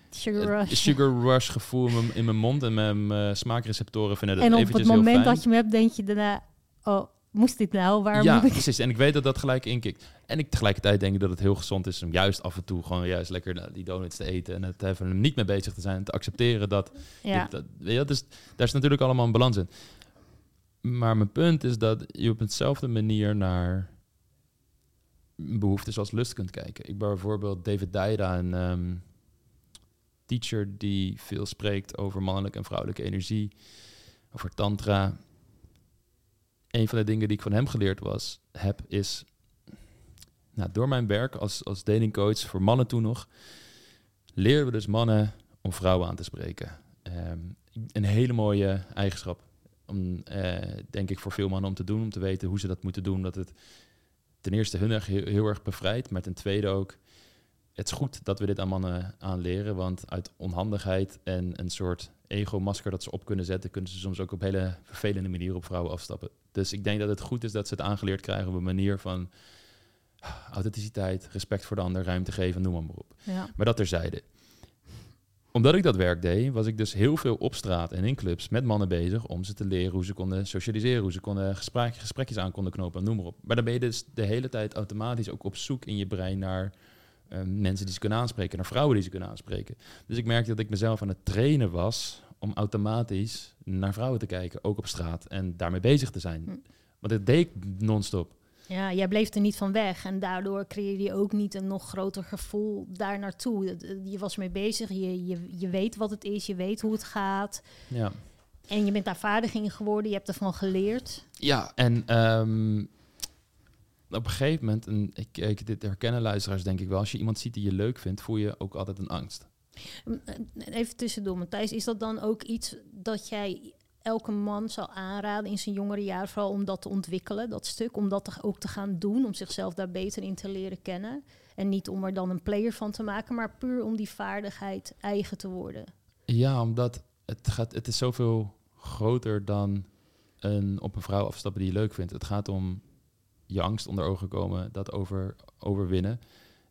Sugar rush. sugar rush gevoel in mijn, in mijn mond en mijn smaakreceptoren vinden dat en op het heel moment dat je hem hebt, denk je daarna, oh, moest dit nou? Waar ja, moet ik? precies. En ik weet dat dat gelijk inkikt. En ik tegelijkertijd denk ik dat het heel gezond is om juist af en toe gewoon juist lekker eh, die donuts te eten en het even niet mee bezig te zijn en te accepteren dat Ja, dit- dat, weet je, dat is, daar is natuurlijk allemaal een balans in. Maar mijn punt is dat je op hetzelfde manier naar behoeftes als lust kunt kijken. Ik ben bijvoorbeeld David Daida, een ehm, teacher die veel spreekt over mannelijke en vrouwelijke energie, over tantra. Een van de dingen die ik van hem geleerd was, heb, is nou, door mijn werk als, als datingcoach voor mannen toen nog, leren we dus mannen om vrouwen aan te spreken. Ehm, een hele mooie eigenschap. Om, eh, denk ik voor veel mannen om te doen, om te weten hoe ze dat moeten doen. Dat het ten eerste hun heel, heel erg bevrijdt, maar ten tweede ook, het is goed dat we dit aan mannen aanleren, want uit onhandigheid en een soort ego-masker dat ze op kunnen zetten, kunnen ze soms ook op hele vervelende manieren op vrouwen afstappen. Dus ik denk dat het goed is dat ze het aangeleerd krijgen op een manier van authenticiteit, respect voor de ander, ruimte geven, noem maar op. ja. Maar dat terzijde. Omdat ik dat werk deed, was ik dus heel veel op straat en in clubs met mannen bezig om ze te leren hoe ze konden socialiseren, hoe ze konden gesprek, gesprekjes aan konden knopen, noem maar op. Maar dan ben je dus de hele tijd automatisch ook op zoek in je brein naar mensen die ze kunnen aanspreken, naar vrouwen die ze kunnen aanspreken. Dus ik merkte dat ik mezelf aan het trainen was om automatisch naar vrouwen te kijken, ook op straat, en daarmee bezig te zijn. Hm. Want dat deed ik non-stop. ja, jij bleef er niet van weg. En daardoor creëerde je ook niet een nog groter gevoel daar naartoe. Het- Je was mee bezig, je, je, je weet wat het is, je weet hoe het gaat. Ja. En je bent daar vaardig in geworden, je hebt ervan geleerd. Ja, en ehm, op een gegeven moment, en ik, ik, dit herkennen luisteraars denk ik wel, als je iemand ziet die je leuk vindt, voel je ook altijd een angst. Mm, eh, Even tussendoor, Matthijs, is dat dan ook iets dat jij elke man zou aanraden in zijn jongere jaar, vooral om dat te ontwikkelen, dat stuk, om dat ook te gaan doen, om zichzelf daar beter in te leren kennen? En niet om er dan een player van te maken, maar puur om die vaardigheid eigen te worden. Ja, omdat het, gaat, het is zoveel groter dan een, op een vrouw afstappen die je leuk vindt. Het gaat om je angst onder ogen komen, dat over, overwinnen.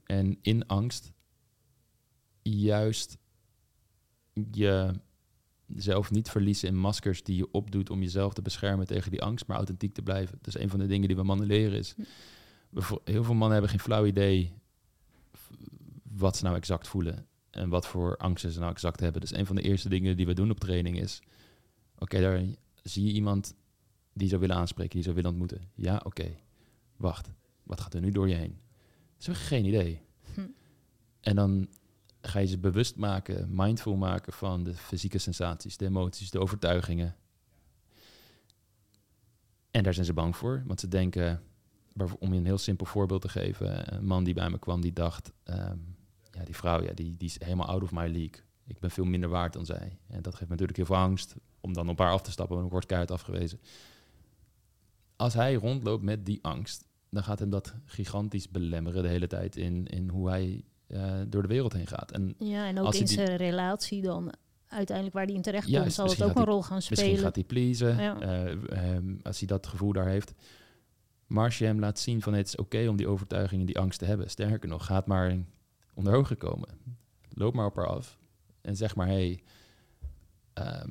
En in angst juist jezelf niet verliezen in maskers die je opdoet om jezelf te beschermen tegen die angst, maar authentiek te blijven. Dus een van de dingen die we mannen leren is, Hm. heel veel mannen hebben geen flauw idee wat ze nou exact voelen en wat voor angsten ze nou exact hebben. Dus een van de eerste dingen die we doen op training is, oké, daar zie je iemand die je zou willen aanspreken, die je zou willen ontmoeten. Ja, oké. Wacht, wat gaat er nu door je heen? Ze hebben geen idee. Hm. En dan ga je ze bewust maken, mindful maken van de fysieke sensaties, de emoties, de overtuigingen. En daar zijn ze bang voor, want ze denken, om je een heel simpel voorbeeld te geven, een man die bij me kwam, die dacht, ehm, ja, die vrouw, ja, die, die is helemaal out of my league. Ik ben veel minder waard dan zij. En dat geeft me natuurlijk heel veel angst om dan op haar af te stappen, want ik word keihard afgewezen. Als hij rondloopt met die angst, dan gaat hem dat gigantisch belemmeren de hele tijd in, in hoe hij eh, door de wereld heen gaat. En Ja, en ook Als in hij die- zijn relatie dan uiteindelijk waar die in terecht komt, Juist, zal het misschien ook een rol gaan Misschien spelen. gaat hij pleasen Ja. eh, ehm, als hij dat gevoel daar heeft. Maar als je hem laat zien van het is oké om die overtuiging en die angst te hebben. Sterker nog, gaat maar onder ogen komen. Loop maar op haar af. En zeg maar, hey, ehm,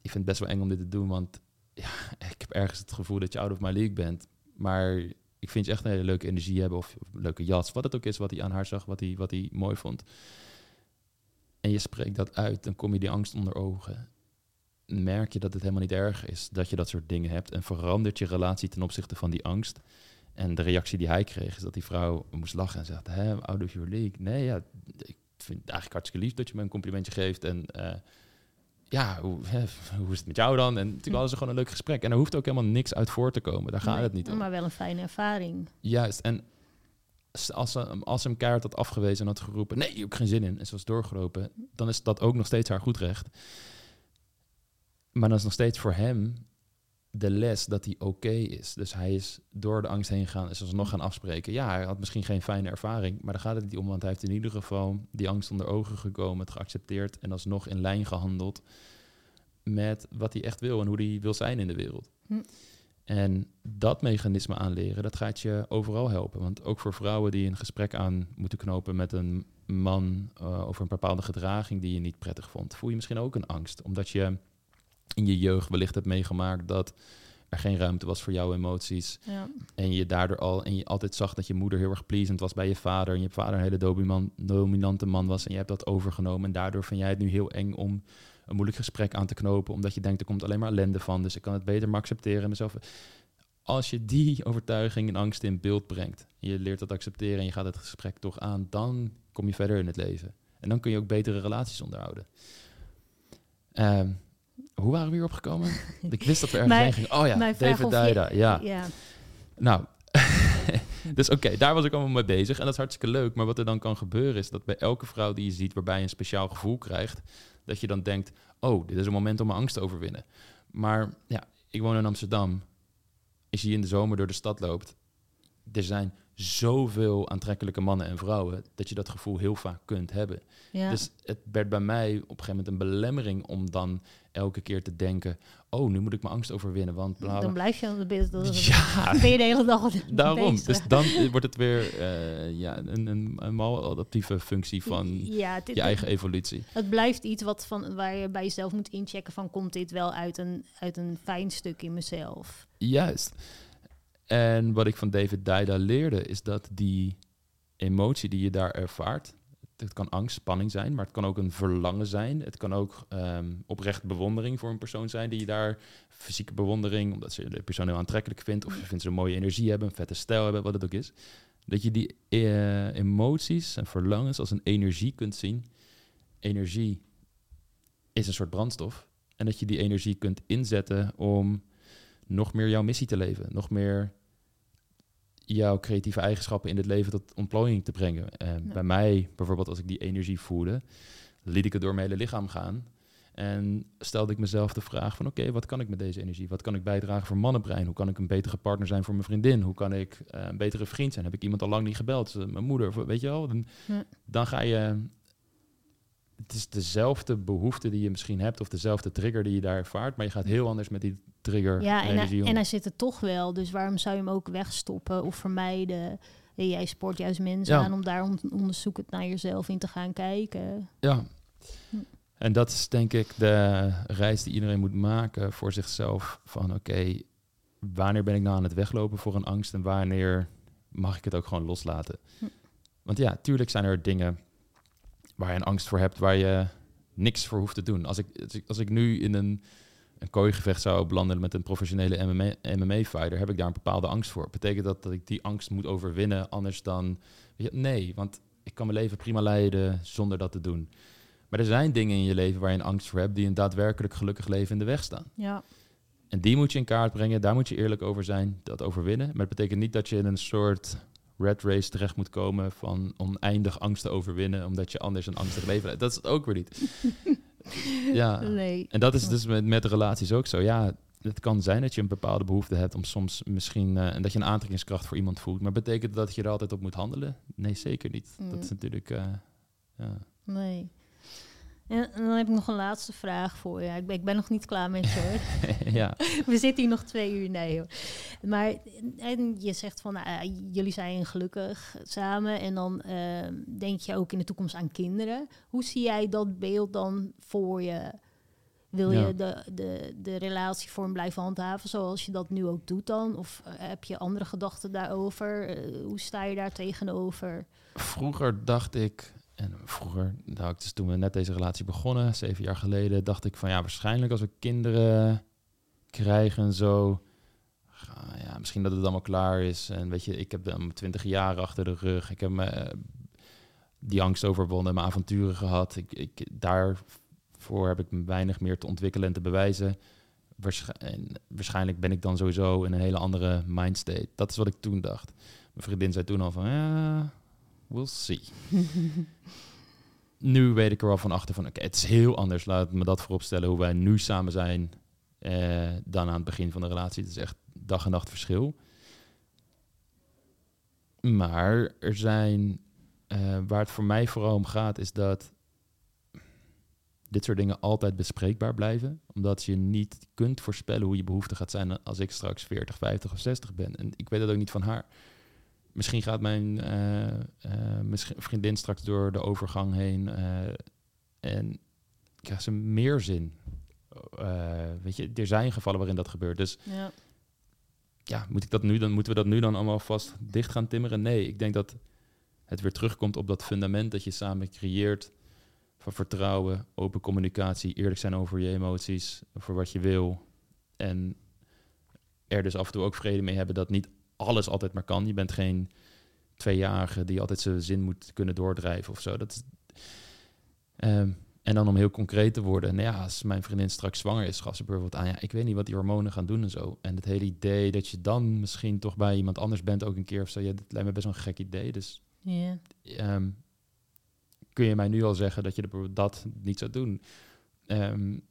ik vind het best wel eng om dit te doen, want ja, ik heb ergens het gevoel dat je out of my league bent. Maar ik vind je echt een hele leuke energie hebben of, leuke jas, wat het ook is wat hij aan haar zag, wat hij, wat hij mooi vond. En je spreekt dat uit, dan kom je die angst onder ogen. Merk je dat het helemaal niet erg is dat je dat soort dingen hebt en verandert je relatie ten opzichte van die angst. En de reactie die hij kreeg is dat die vrouw moest lachen en zegt, hè, out of your. Nee, ja, ik vind het eigenlijk hartstikke lief dat je me een complimentje geeft en... Uh, ja, hoe, hoe is het met jou dan? En natuurlijk hadden ze gewoon een leuk gesprek. En er hoeft ook helemaal niks uit voor te komen. Daar gaat het niet om. Maar wel een fijne ervaring. Juist. En als ze, als ze hem keihard had afgewezen en had geroepen... nee, ik heb geen zin in. En ze was doorgelopen. Dan is dat ook nog steeds haar goed recht. Maar dan is nog steeds voor hem de les dat hij oké is. Dus hij is door de angst heen gegaan en ze nog gaan afspreken. Ja, hij had misschien geen fijne ervaring, maar daar gaat het niet om, want hij heeft in ieder geval die angst onder ogen gekomen, het geaccepteerd en alsnog in lijn gehandeld met wat hij echt wil en hoe hij wil zijn in de wereld. Hm. En dat mechanisme aanleren, dat gaat je overal helpen. Want ook voor vrouwen die een gesprek aan moeten knopen met een man uh, over een bepaalde gedraging die je niet prettig vond, voel je misschien ook een angst, omdat je in je jeugd wellicht hebt meegemaakt dat er geen ruimte was voor jouw emoties. Ja. En je daardoor al en je altijd zag dat je moeder heel erg pleasant was bij je vader. En je vader een hele dominante man was. En je hebt dat overgenomen. En daardoor vind jij het nu heel eng om een moeilijk gesprek aan te knopen. Omdat je denkt, er komt alleen maar ellende van. Dus ik kan het beter maar accepteren. Mezelf. Als je die overtuiging en angst in beeld brengt. je leert dat accepteren en je gaat het gesprek toch aan. Dan kom je verder in het leven. En dan kun je ook betere relaties onderhouden. Um, hoe waren we hier opgekomen? Ik wist dat we ergens heen gingen. Oh ja, David Duida. Ja. ja. Nou, dus oké, daar was ik allemaal mee bezig. En dat is hartstikke leuk. Maar wat er dan kan gebeuren is dat bij elke vrouw die je ziet... waarbij je een speciaal gevoel krijgt... dat je dan denkt, oh, dit is een moment om mijn angst te overwinnen. Maar ja, ik woon in Amsterdam. Als je in de zomer door de stad loopt... er zijn zoveel aantrekkelijke mannen en vrouwen dat je dat gevoel heel vaak kunt hebben. Ja. Dus het werd bij mij op een gegeven moment een belemmering om dan elke keer te denken: oh, nu moet ik mijn angst overwinnen. Want bla, dan blijf je aan de business. Ja, ben je de hele dag Daarom. Dus dan wordt het weer uh, ja, een, een, een maladaptieve functie van ja, je eigen evolutie. Het blijft iets wat van, waar je bij jezelf moet inchecken: van komt dit wel uit een, uit een fijn stuk in mezelf? Juist. En wat ik van David Daida leerde, is dat die emotie die je daar ervaart, het kan angst, spanning zijn, maar het kan ook een verlangen zijn. Het kan ook um, oprecht bewondering voor een persoon zijn die je daar fysieke bewondering, omdat ze de persoon heel aantrekkelijk vindt, of je vindt ze een mooie energie hebben, een vette stijl hebben, wat het ook is. Dat je die uh, emoties en verlangens als een energie kunt zien. Energie is een soort brandstof. En dat je die energie kunt inzetten om nog meer jouw missie te leven, nog meer jouw creatieve eigenschappen in het leven tot ontplooiing te brengen. En Bij mij, bijvoorbeeld, als ik die energie voelde, liet ik het door mijn hele lichaam gaan. En stelde ik mezelf de vraag van oké, wat kan ik met deze energie? Wat kan ik bijdragen voor mannenbrein? Hoe kan ik een betere partner zijn voor mijn vriendin? Hoe kan ik uh, een betere vriend zijn? Heb ik iemand al lang niet gebeld? Mijn moeder, weet je wel? Dan, dan ga je... Het is dezelfde behoefte die je misschien hebt of dezelfde trigger die je daar ervaart, maar je gaat heel anders met die trigger. Ja, en, hij, en hij zit er toch wel. Dus waarom zou je hem ook wegstoppen of vermijden? jij sport juist mensen aan om daar onderzoekend naar jezelf in te gaan kijken. Ja. Hm. En dat is denk ik de reis die iedereen moet maken voor zichzelf. Van oké, wanneer ben ik nou aan het weglopen voor een angst en wanneer mag ik het ook gewoon loslaten? Hm. Want ja, tuurlijk zijn er dingen waar je een angst voor hebt, waar je niks voor hoeft te doen. Als ik, als ik nu in een een kooigevecht zou belanden met een professionele MMA-fighter, heb ik daar een bepaalde angst voor. Betekent dat dat ik die angst moet overwinnen, anders dan... Nee, want ik kan mijn leven prima leiden zonder dat te doen. Maar er zijn dingen in je leven waar je een angst voor hebt, die een daadwerkelijk gelukkig leven in de weg staan. Ja. En die moet je in kaart brengen, daar moet je eerlijk over zijn, dat overwinnen. Maar het betekent niet dat je in een soort red race terecht moet komen van oneindig angst te overwinnen, omdat je anders een angstig leven leidt. Dat is het ook weer niet. ja, nee. en dat is dus met, met relaties ook zo. Ja, het kan zijn dat je een bepaalde behoefte hebt om soms misschien uh, en dat je een aantrekkingskracht voor iemand voelt. Maar betekent dat je er altijd op moet handelen? Nee, zeker niet. Dat is mm. natuurlijk. Uh, ja. Nee. En, dan heb ik nog een laatste vraag voor je. Ik ben, ik ben nog niet klaar met je. ja. We zitten hier nog twee uur. Nee, hoor. Maar en je zegt van, nou, jullie zijn gelukkig samen. En dan ehm, denk je ook in de toekomst aan kinderen. Hoe zie jij dat beeld dan voor je? Wil je de, de, de relatievorm blijven handhaven zoals je dat nu ook doet dan? Of eh, heb je andere gedachten daarover? Eh, hoe sta je daar tegenover? Vroeger dacht ik, en vroeger, nou, dus toen we net deze relatie begonnen, zeven jaar geleden, dacht ik van ja, waarschijnlijk als we kinderen krijgen en zo, ja, misschien dat het allemaal klaar is. En weet je, ik heb dan twintig jaar achter de rug. Ik heb me, die angst overwonnen, mijn avonturen gehad. Ik, ik, daarvoor heb ik weinig meer te ontwikkelen en te bewijzen. waarschijnlijk ben ik dan sowieso in een hele andere mindstate. Dat is wat ik toen dacht. Mijn vriendin zei toen al van, ja, we'll see. nu weet ik er wel van achter van, oké, het is heel anders. Laat me dat vooropstellen hoe wij nu samen zijn eh, dan aan het begin van de relatie. Het is echt dag en nacht verschil. Maar er zijn, uh, waar het voor mij vooral om gaat, is dat dit soort dingen altijd bespreekbaar blijven. Omdat je niet kunt voorspellen hoe je behoefte gaat zijn als ik straks 40, 50 of 60 ben. En ik weet dat ook niet van haar. Misschien gaat mijn uh, vriendin straks door de overgang heen en krijgt ze meer zin. weet je, er zijn gevallen waarin dat gebeurt. Dus ja ja, moet ik dat nu dan, moeten we dat nu dan allemaal vast dicht gaan timmeren? Nee, ik denk dat het weer terugkomt op dat fundament dat je samen creëert van vertrouwen, open communicatie, eerlijk zijn over je emoties, voor wat je wil. En er dus af en toe ook vrede mee hebben dat niet alles altijd maar kan. Je bent geen tweejarige die altijd zijn zin moet kunnen doordrijven of zo. Dat um, en dan om heel concreet te worden, nou ja, als mijn vriendin straks zwanger is, gaf ze bijvoorbeeld aan, ja, ik weet niet wat die hormonen gaan doen en zo. En het hele idee dat je dan misschien toch bij iemand anders bent ook een keer of zo, ja, dat lijkt me best wel een gek idee. Dus yeah. kun je mij nu al zeggen dat je dat niet zou doen? Um,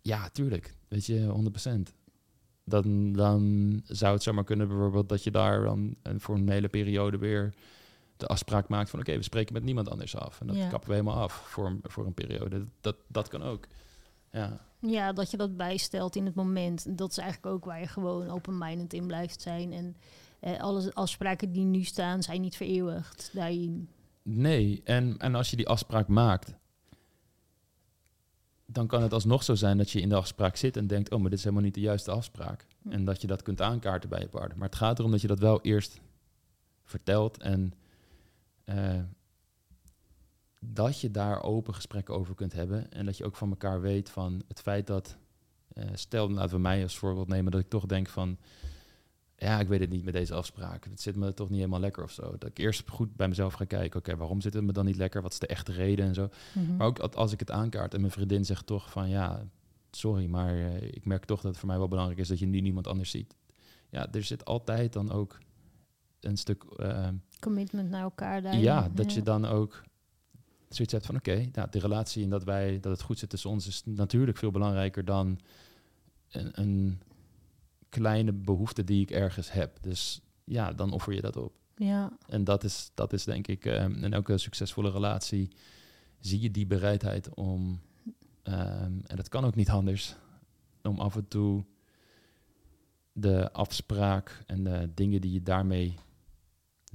ja, tuurlijk, weet je, 100%. Dan, dan zou het zomaar kunnen bijvoorbeeld dat je daar dan voor een hele periode weer de afspraak maakt van oké, we spreken met niemand anders af. En dat kappen we helemaal af voor, voor een periode. Dat, dat kan ook. Ja. ja, dat je dat bijstelt in het moment. Dat is eigenlijk ook waar je gewoon open-minded in blijft zijn. En eh, alle afspraken die nu staan, zijn niet vereeuwigd daarin. Nee, en, en als je die afspraak maakt, dan kan het alsnog zo zijn dat je in de afspraak zit en denkt, oh, maar dit is helemaal niet de juiste afspraak. En dat je dat kunt aankaarten bij je partner. Maar het gaat erom dat je dat wel eerst vertelt en uh, dat je daar open gesprekken over kunt hebben. En dat je ook van elkaar weet van het feit dat, uh, stel laten we mij als voorbeeld nemen, dat ik toch denk van, ja, ik weet het niet met deze afspraak. Het zit me toch niet helemaal lekker of zo. Dat ik eerst goed bij mezelf ga kijken, oké, waarom zit het me dan niet lekker? Wat is de echte reden en zo. Mhm. Maar ook als ik het aankaart en mijn vriendin zegt toch van, ja, sorry, maar uh, ik merk toch dat het voor mij wel belangrijk is dat je nu niemand anders ziet. Ja, er zit altijd dan ook een stuk... Uh, Commitment naar elkaar daar. Ja, dat je dan ook zoiets hebt van... oké, nou, de relatie en dat, wij, dat het goed zit tussen ons... is natuurlijk veel belangrijker dan een, een kleine behoefte die ik ergens heb. Dus ja, dan offer je dat op. Ja. En dat is, dat is denk ik, um, in elke succesvolle relatie zie je die bereidheid om, um, en dat kan ook niet anders, om af en toe de afspraak en de dingen die je daarmee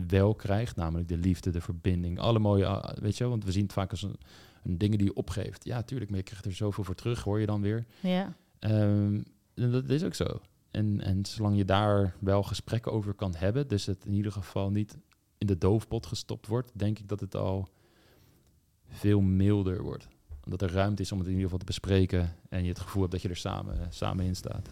wel krijgt, namelijk de liefde, de verbinding, alle mooie, ah, weet je wel, want we zien het vaak als een, een dingen die je opgeeft. Ja, tuurlijk, maar je krijgt er zoveel voor terug, hoor je dan weer. Ja. Um, dat is ook zo. En, en zolang je daar wel gesprekken over kan hebben, dus het in ieder geval niet in de doofpot gestopt wordt, denk ik dat het al veel milder wordt. Omdat er ruimte is om het in ieder geval te bespreken en je het gevoel hebt dat je er samen, samen in staat.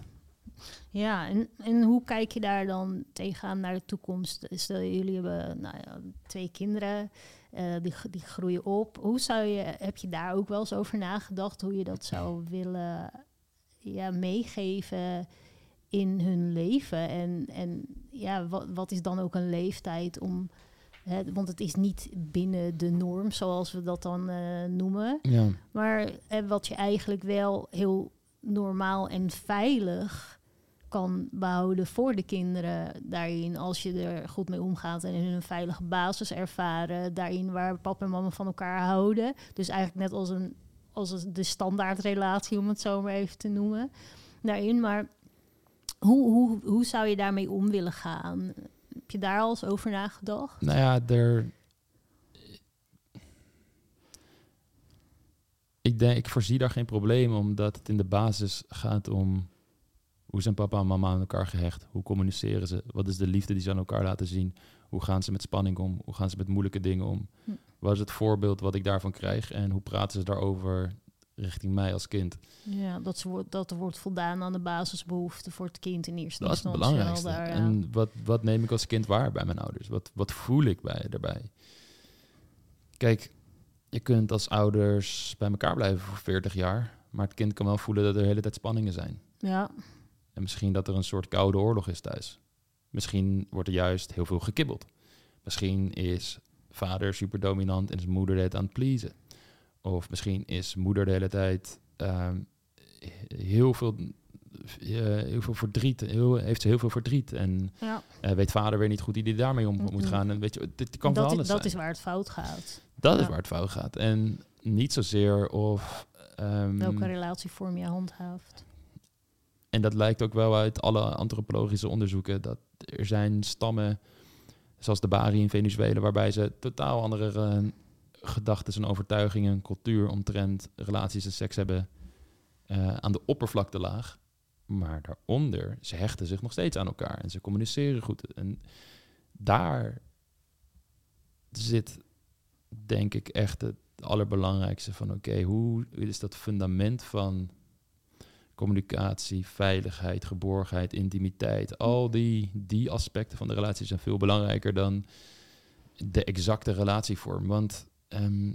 Ja, en, en hoe kijk je daar dan tegenaan naar de toekomst? Stel, jullie hebben nou ja, twee kinderen, uh, die, die groeien op. Hoe zou je, heb je daar ook wel eens over nagedacht, hoe je dat zou willen ja, meegeven in hun leven? En, en ja, wat, wat is dan ook een leeftijd om... Hè, want het is niet binnen de norm, zoals we dat dan uh, noemen. Ja. Maar uh, wat je eigenlijk wel heel normaal en veilig kan behouden voor de kinderen daarin. Als je er goed mee omgaat en hun een veilige basis ervaren. Daarin waar papa en mama van elkaar houden. Dus eigenlijk net als een als de standaardrelatie, om het zo maar even te noemen, daarin. Maar hoe, hoe, hoe zou je daarmee om willen gaan? Heb je daar al eens over nagedacht? Nou ja, er. Ik denk, ik voorzie daar geen probleem, omdat het in de basis gaat om hoe zijn papa en mama aan elkaar gehecht? Hoe communiceren ze? Wat is de liefde die ze aan elkaar laten zien? Hoe gaan ze met spanning om? Hoe gaan ze met moeilijke dingen om? Hm. Wat is het voorbeeld wat ik daarvan krijg? En hoe praten ze daarover richting mij als kind? Ja, dat, ze, wordt- dat er wordt voldaan aan de basisbehoeften voor het kind in eerste Dat is het instantie. belangrijkste. Daar, ja. En wat, wat neem ik als kind waar bij mijn ouders? Wat, wat voel ik bij, daarbij? Kijk, je kunt als ouders bij elkaar blijven voor 40 jaar, maar het kind kan wel voelen dat er de hele tijd spanningen zijn. ja, En misschien dat er een soort koude oorlog is thuis. Misschien wordt er juist heel veel gekibbeld. Misschien is vader super dominant en is moeder tijd aan het pleasen. Of misschien is moeder de hele tijd ehm, heel, veel, eh, heel veel verdriet. Heel, heeft ze heel veel verdriet. En ja. eh, weet vader weer niet goed hoe hij daarmee om moet gaan. En weet je, dit kan dat, van alles dat zijn. is waar het fout gaat. dat is waar het fout gaat. En niet zozeer of... ehm, Welke relatievorm je handhaaft. En dat lijkt ook wel uit alle antropologische onderzoeken. Dat er zijn stammen, zoals de Bari in Venezuela, waarbij ze totaal andere eh, gedachten en overtuigingen, cultuur omtrent relaties en seks hebben eh, aan de oppervlaktelaag. Maar daaronder, ze hechten zich nog steeds aan elkaar en ze communiceren goed. En daar zit, denk ik, echt het allerbelangrijkste van: oké, hoe is dat fundament van communicatie, veiligheid, geborgenheid, intimiteit. Al die, die aspecten van de relatie zijn veel belangrijker dan de exacte relatievorm. Want ehm,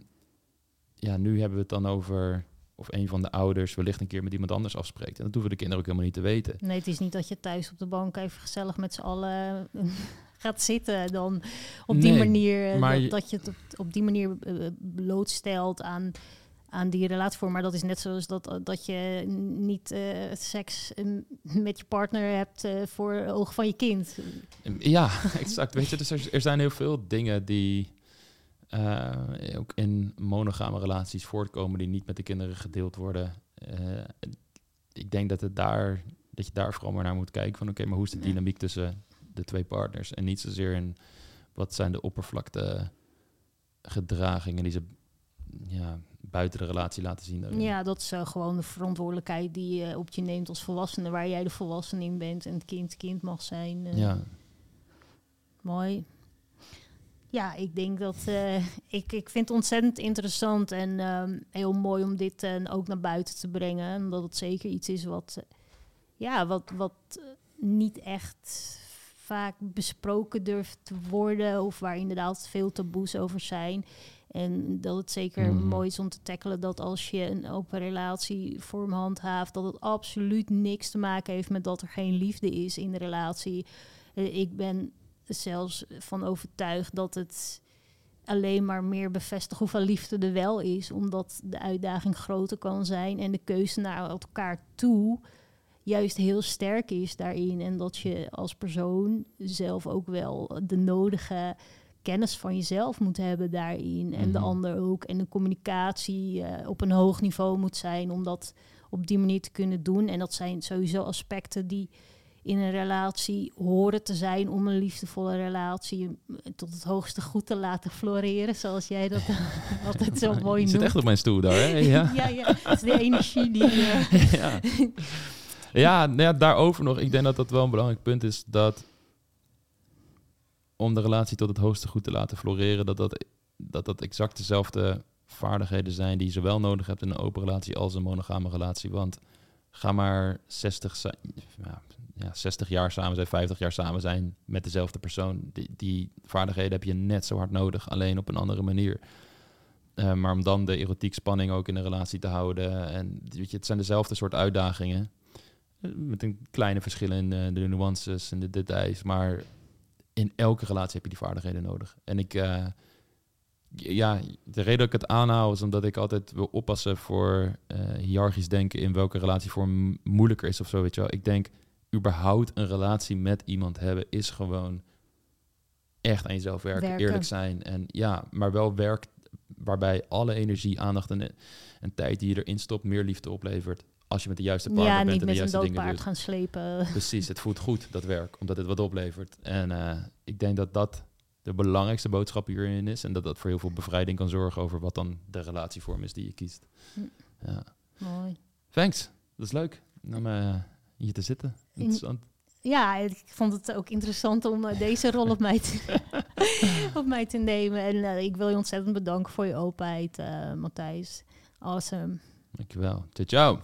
ja, nu hebben we het dan over of een van de ouders wellicht een keer met iemand anders afspreekt. En dat hoeven de kinderen ook helemaal niet te weten. Nee, het is niet dat je thuis op de bank even gezellig met z'n allen eh, gaat zitten. Dan op die Nee, manier, eh, maar dat, je- dat je het op, op die manier eh, blootstelt aan, aan die relatievorm. Maar dat is net zoals dat, dat je niet eh, seks eh, met je partner hebt eh, voor ogen van je kind. Ja, exact. Weet je, dus er, er zijn heel veel dingen die eh, ook in monogame relaties voortkomen die niet met de kinderen gedeeld worden. Eh, ik denk dat, het daar, dat je daar vooral maar naar moet kijken van oké, maar hoe is de dynamiek tussen de twee partners? En niet zozeer in wat zijn de oppervlakte gedragingen die ze ja, buiten de relatie laten zien. daarin. Ja, dat is eh, gewoon de verantwoordelijkheid die je op je neemt als volwassene, waar jij de volwassene in bent en het kind kind mag zijn. ja. Mooi. Ja, ik denk dat eh, ik, ik vind het ontzettend interessant en ehm, heel mooi om dit eh, ook naar buiten te brengen. En dat het zeker iets is wat, eh, ja, wat, wat niet echt vaak besproken durft te worden. Of waar inderdaad veel taboes over zijn. En dat het zeker Mhm. mooi is om te tackelen dat als je een open relatievorm handhaaft, dat het absoluut niks te maken heeft met dat er geen liefde is in de relatie. Ik ben zelfs van overtuigd dat het alleen maar meer bevestigt hoeveel liefde er wel is, omdat de uitdaging groter kan zijn en de keuze naar elkaar toe juist heel sterk is daarin. En dat je als persoon zelf ook wel de nodige kennis van jezelf moet hebben daarin. En de Mhm. ander ook. En de communicatie eh, op een hoog niveau moet zijn om dat op die manier te kunnen doen. En dat zijn sowieso aspecten die in een relatie horen te zijn om een liefdevolle relatie tot het hoogste goed te laten floreren, zoals jij dat altijd zo mooi Je noemt. zit echt op mijn stoel daar, hè? Ja. ja, ja, het is de energie die... eh, ja. Ja, nou ja, daarover nog. Ik denk dat dat wel een belangrijk punt is. Dat om de relatie tot het hoogste goed te laten floreren, dat dat, dat, dat exact dezelfde vaardigheden zijn die je zowel nodig hebt in een open relatie als een monogame relatie. Want ga maar 60, za- ja, ja, 60 jaar samen zijn, 50 jaar samen zijn met dezelfde persoon. Die, die vaardigheden heb je net zo hard nodig, alleen op een andere manier. Eh, maar om dan de erotiek spanning ook in een relatie te houden. En weet je, het zijn dezelfde soort uitdagingen. Eh, Met een kleine verschillen in eh, de nuances en de details. Maar in elke relatie heb je die vaardigheden nodig. En ik, ja, de reden dat ik het aanhaal is omdat ik altijd wil oppassen voor hiërarchisch denken in welke relatievorm moeilijker is of zo. Weet je wel. Ik denk, überhaupt een relatie met iemand hebben is gewoon echt aan jezelf werken, Werken. eerlijk zijn. En ja, maar wel werk, waarbij alle energie, aandacht en, en tijd die je erin stopt, meer liefde oplevert. Als je met de juiste partner Ja, bent en de juiste dingen doet. gaan slepen. Precies, het voelt goed, dat werk, omdat het wat oplevert. En eh, ik denk dat dat de belangrijkste boodschap hierin is. En dat dat voor heel veel bevrijding kan zorgen over wat dan de relatievorm is die je kiest. Hm. Ja. Mooi. Thanks, dat is leuk om eh, hier te zitten. In-. Ja, ik vond het ook interessant om eh, deze rol op mij te, op mij te nemen. En eh, ik wil je ontzettend bedanken voor je openheid, eh Matthijs. Awesome. Dankjewel. Ciao, ciao.